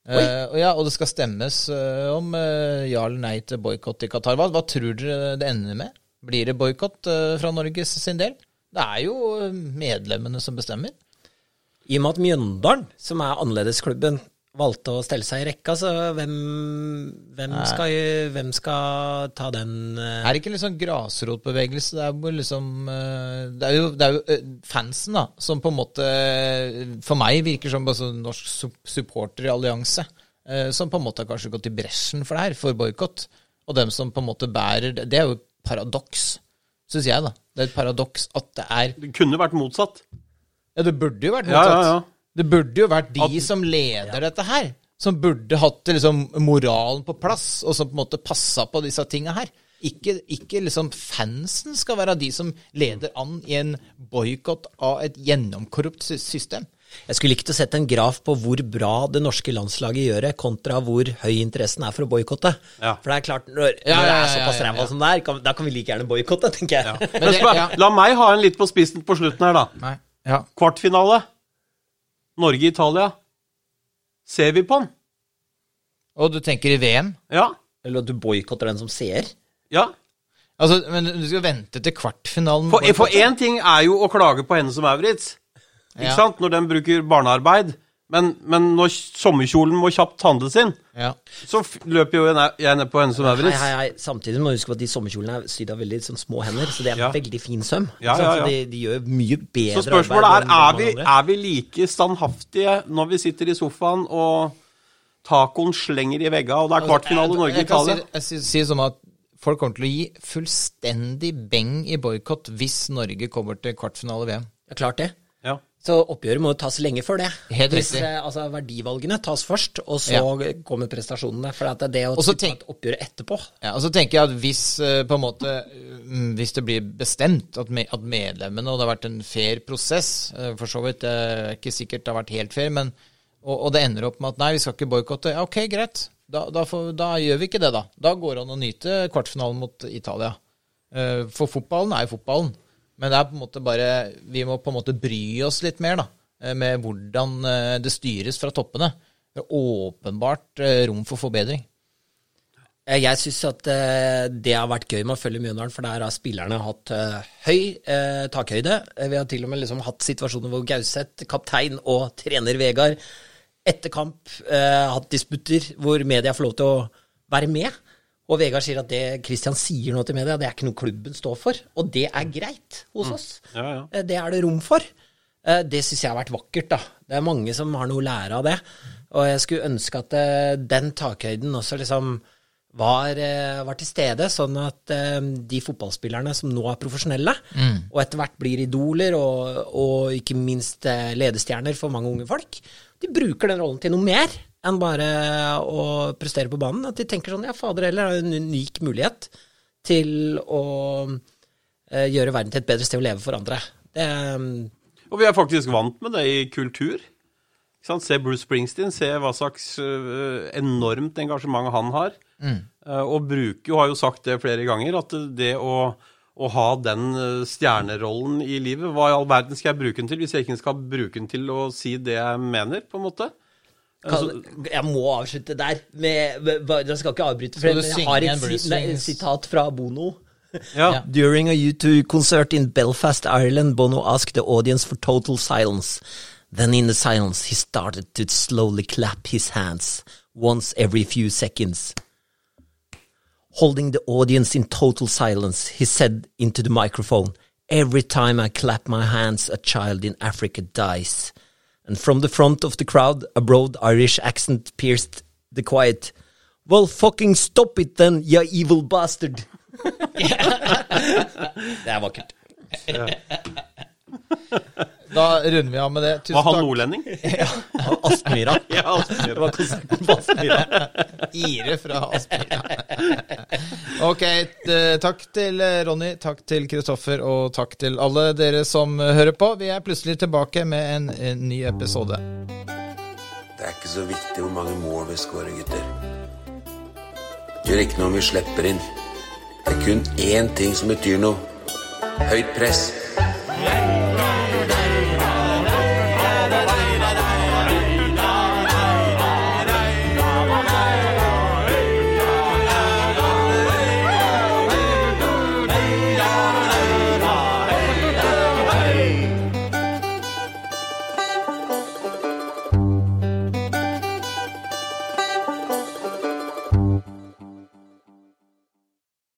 Og, ja, og det skal stemmes uh, om uh, ja eller nei til boikott i Qatar. Hva, hva tror dere det ender med? Blir det boikott fra Norges sin del? Det er jo medlemmene som bestemmer. I og med at Mjøndalen, som er annerledesklubben, valgte å stelle seg i rekka, så hvem, hvem, skal, hvem skal ta den uh... Er det ikke litt sånn grasrotbevegelse? Det er jo liksom eh, Det er jo, det er jo eh, fansen, da, som på en måte For meg virker som sånn norsk su- supporterallianse. eh, Som på en måte har kanskje gått i bresjen for det her, for boikott. Og dem som på en måte bærer det Det er jo et paradoks, syns jeg, da. Det er et paradoks at det er Det kunne vært motsatt. Ja, det burde jo vært motsatt. Ja, ja, ja. Det burde jo vært de som leder dette her, som burde hatt liksom moralen på plass, og som på en måte passa på disse tinga her. Ikke, ikke liksom fansen skal være de som leder an i en boikott av et gjennomkorrupt system. Jeg skulle likt å sett en graf på hvor bra det norske landslaget gjør det, kontra hvor høy interessen er for å boikotte. Ja. For det er klart, når, Ja, når det er ja, såpass ja, ræva ja. som det er, kan, da kan vi like gjerne boikotte, tenker jeg. Men Men det- ja. La meg ha en litt på spissen på slutten her, da. Nei. Ja. Kvartfinale. Norge-Italia. Ser vi på den? Og du tenker i VM? Ja. Eller at du boikotter den som seer. Ja. Altså, men du skal vente til kvartfinalen? For, én ting er jo å klage på henne som Maurits, ikke Ja. sant, når den bruker barnearbeid. Men, men når sommerkjolen må kjapt handles inn, Ja. så f- løper jo jeg jeg ned på henne som Hei, Maurits. hei, hei. Samtidig må du huske på at de sommerkjolene er sydd av veldig sånn, små hender, så det er Ja. veldig fin søm. Ja, ja, ja. De, de gjør mye bedre Så spørsmålet er enn er vi, er vi like standhaftige når vi sitter i sofaen og tacoen slenger i vegga, og det er kvartfinale Altså, Jeg- jeg kan Norge-Italia? Si, jeg si, sånn at folk kommer til å gi fullstendig beng i boikott hvis Norge kommer til kvartfinale VM. Ja, klart det. Så oppgjøret må tas lenge før det. Helt Hvis, riktig. eh, altså, verdivalgene tas først, og så Ja. kommer prestasjonene. For det er det å Og så tenk- et oppgjør etterpå Ja, og så tenker jeg at hvis eh, på en måte mm, Hvis det blir bestemt at, me, at medlemmene Og det har vært en fair prosess eh, For så vidt, det er ikke sikkert det har vært helt fair Men, og, og det ender opp med at Nei, vi skal ikke boykotte Ja, ok, greit da, da, får, da gjør vi ikke det da Da går det an å nyte kvartfinalen mot Italia For fotballen er jo fotballen Men det er på en måte bare Vi må på en måte bry oss litt mer da eh, Med hvordan eh, det styres fra toppene Det er åpenbart eh, rom for forbedring Jeg syns at det har vært gøy med å følge Mjøndalen, for der har spillerne hatt høy takhøyde. Vi har til og med liksom hatt situasjoner hvor Gauseth, kaptein og trener Vegard etter kamp eh, hatt disputter hvor media får lov til å være med. Og Vegard sier at det Christian sier nå til media, det er ikke noe klubben står for. Og det er greit hos oss. Ja, ja. Eh, Det er det rom for. Eh, Det syns jeg har vært vakkert, da. Det er mange som har noe å lære av det. Og jeg skulle ønske at eh, den takhøyden også liksom var, var til stede, sånn at de fotballspillerne som nå er profesjonelle, og etter hvert blir idoler, og, og ikke minst ledestjerner for mange unge folk, de bruker den rollen til noe mer enn bare å prestere på banen. At de tenker sånn Ja, fader heller, det er en unik mulighet til å eh, gjøre verden til et bedre sted å leve for andre. Det, eh, Og vi er faktisk vant med det i kultur. Ikke sant? Se Bruce Springsteen, se hva slags øh, enormt engasjement han har. Mm. og bruker jo, har jo sagt det flere ganger, at det å, å ha den stjernerollen i livet Hva i all verden skal jeg bruke den til hvis jeg ikke skal bruke den til å si det jeg mener, på en måte? Kan, jeg må avslutte der. Med, med, jeg skal ikke avbryte, for jeg har et, et sitat fra Bono. Ja. Ja. During a U2 concert in Belfast, Ireland, Bono asked the audience for total silence. Then in the silence, he started to slowly clap his hands, once every few seconds. Holding the audience in total silence, he said into the microphone, Every time I clap my hands, a child in Africa dies. And from the front of the crowd, a broad Irish accent pierced the quiet. Well, fucking stop it then, you evil bastard. det er vakkert. Da runder vi av med det. Tusen Var han takk. nordlending? Aspmyra. Ja, Aspmyra. Det var konserten på Aspmyra. Ire fra Aspmyra. Ok, takk til eh, Ronny, takk til Kristoffer, og takk til alle dere som hører på. Vi er plutselig tilbake med en, en ny episode. Det er ikke så viktig hvor mange mål vi skårer, gutter. Gjør ikke noe om vi slipper inn. Det er kun én ting som betyr noe. Høyt press. Yeah.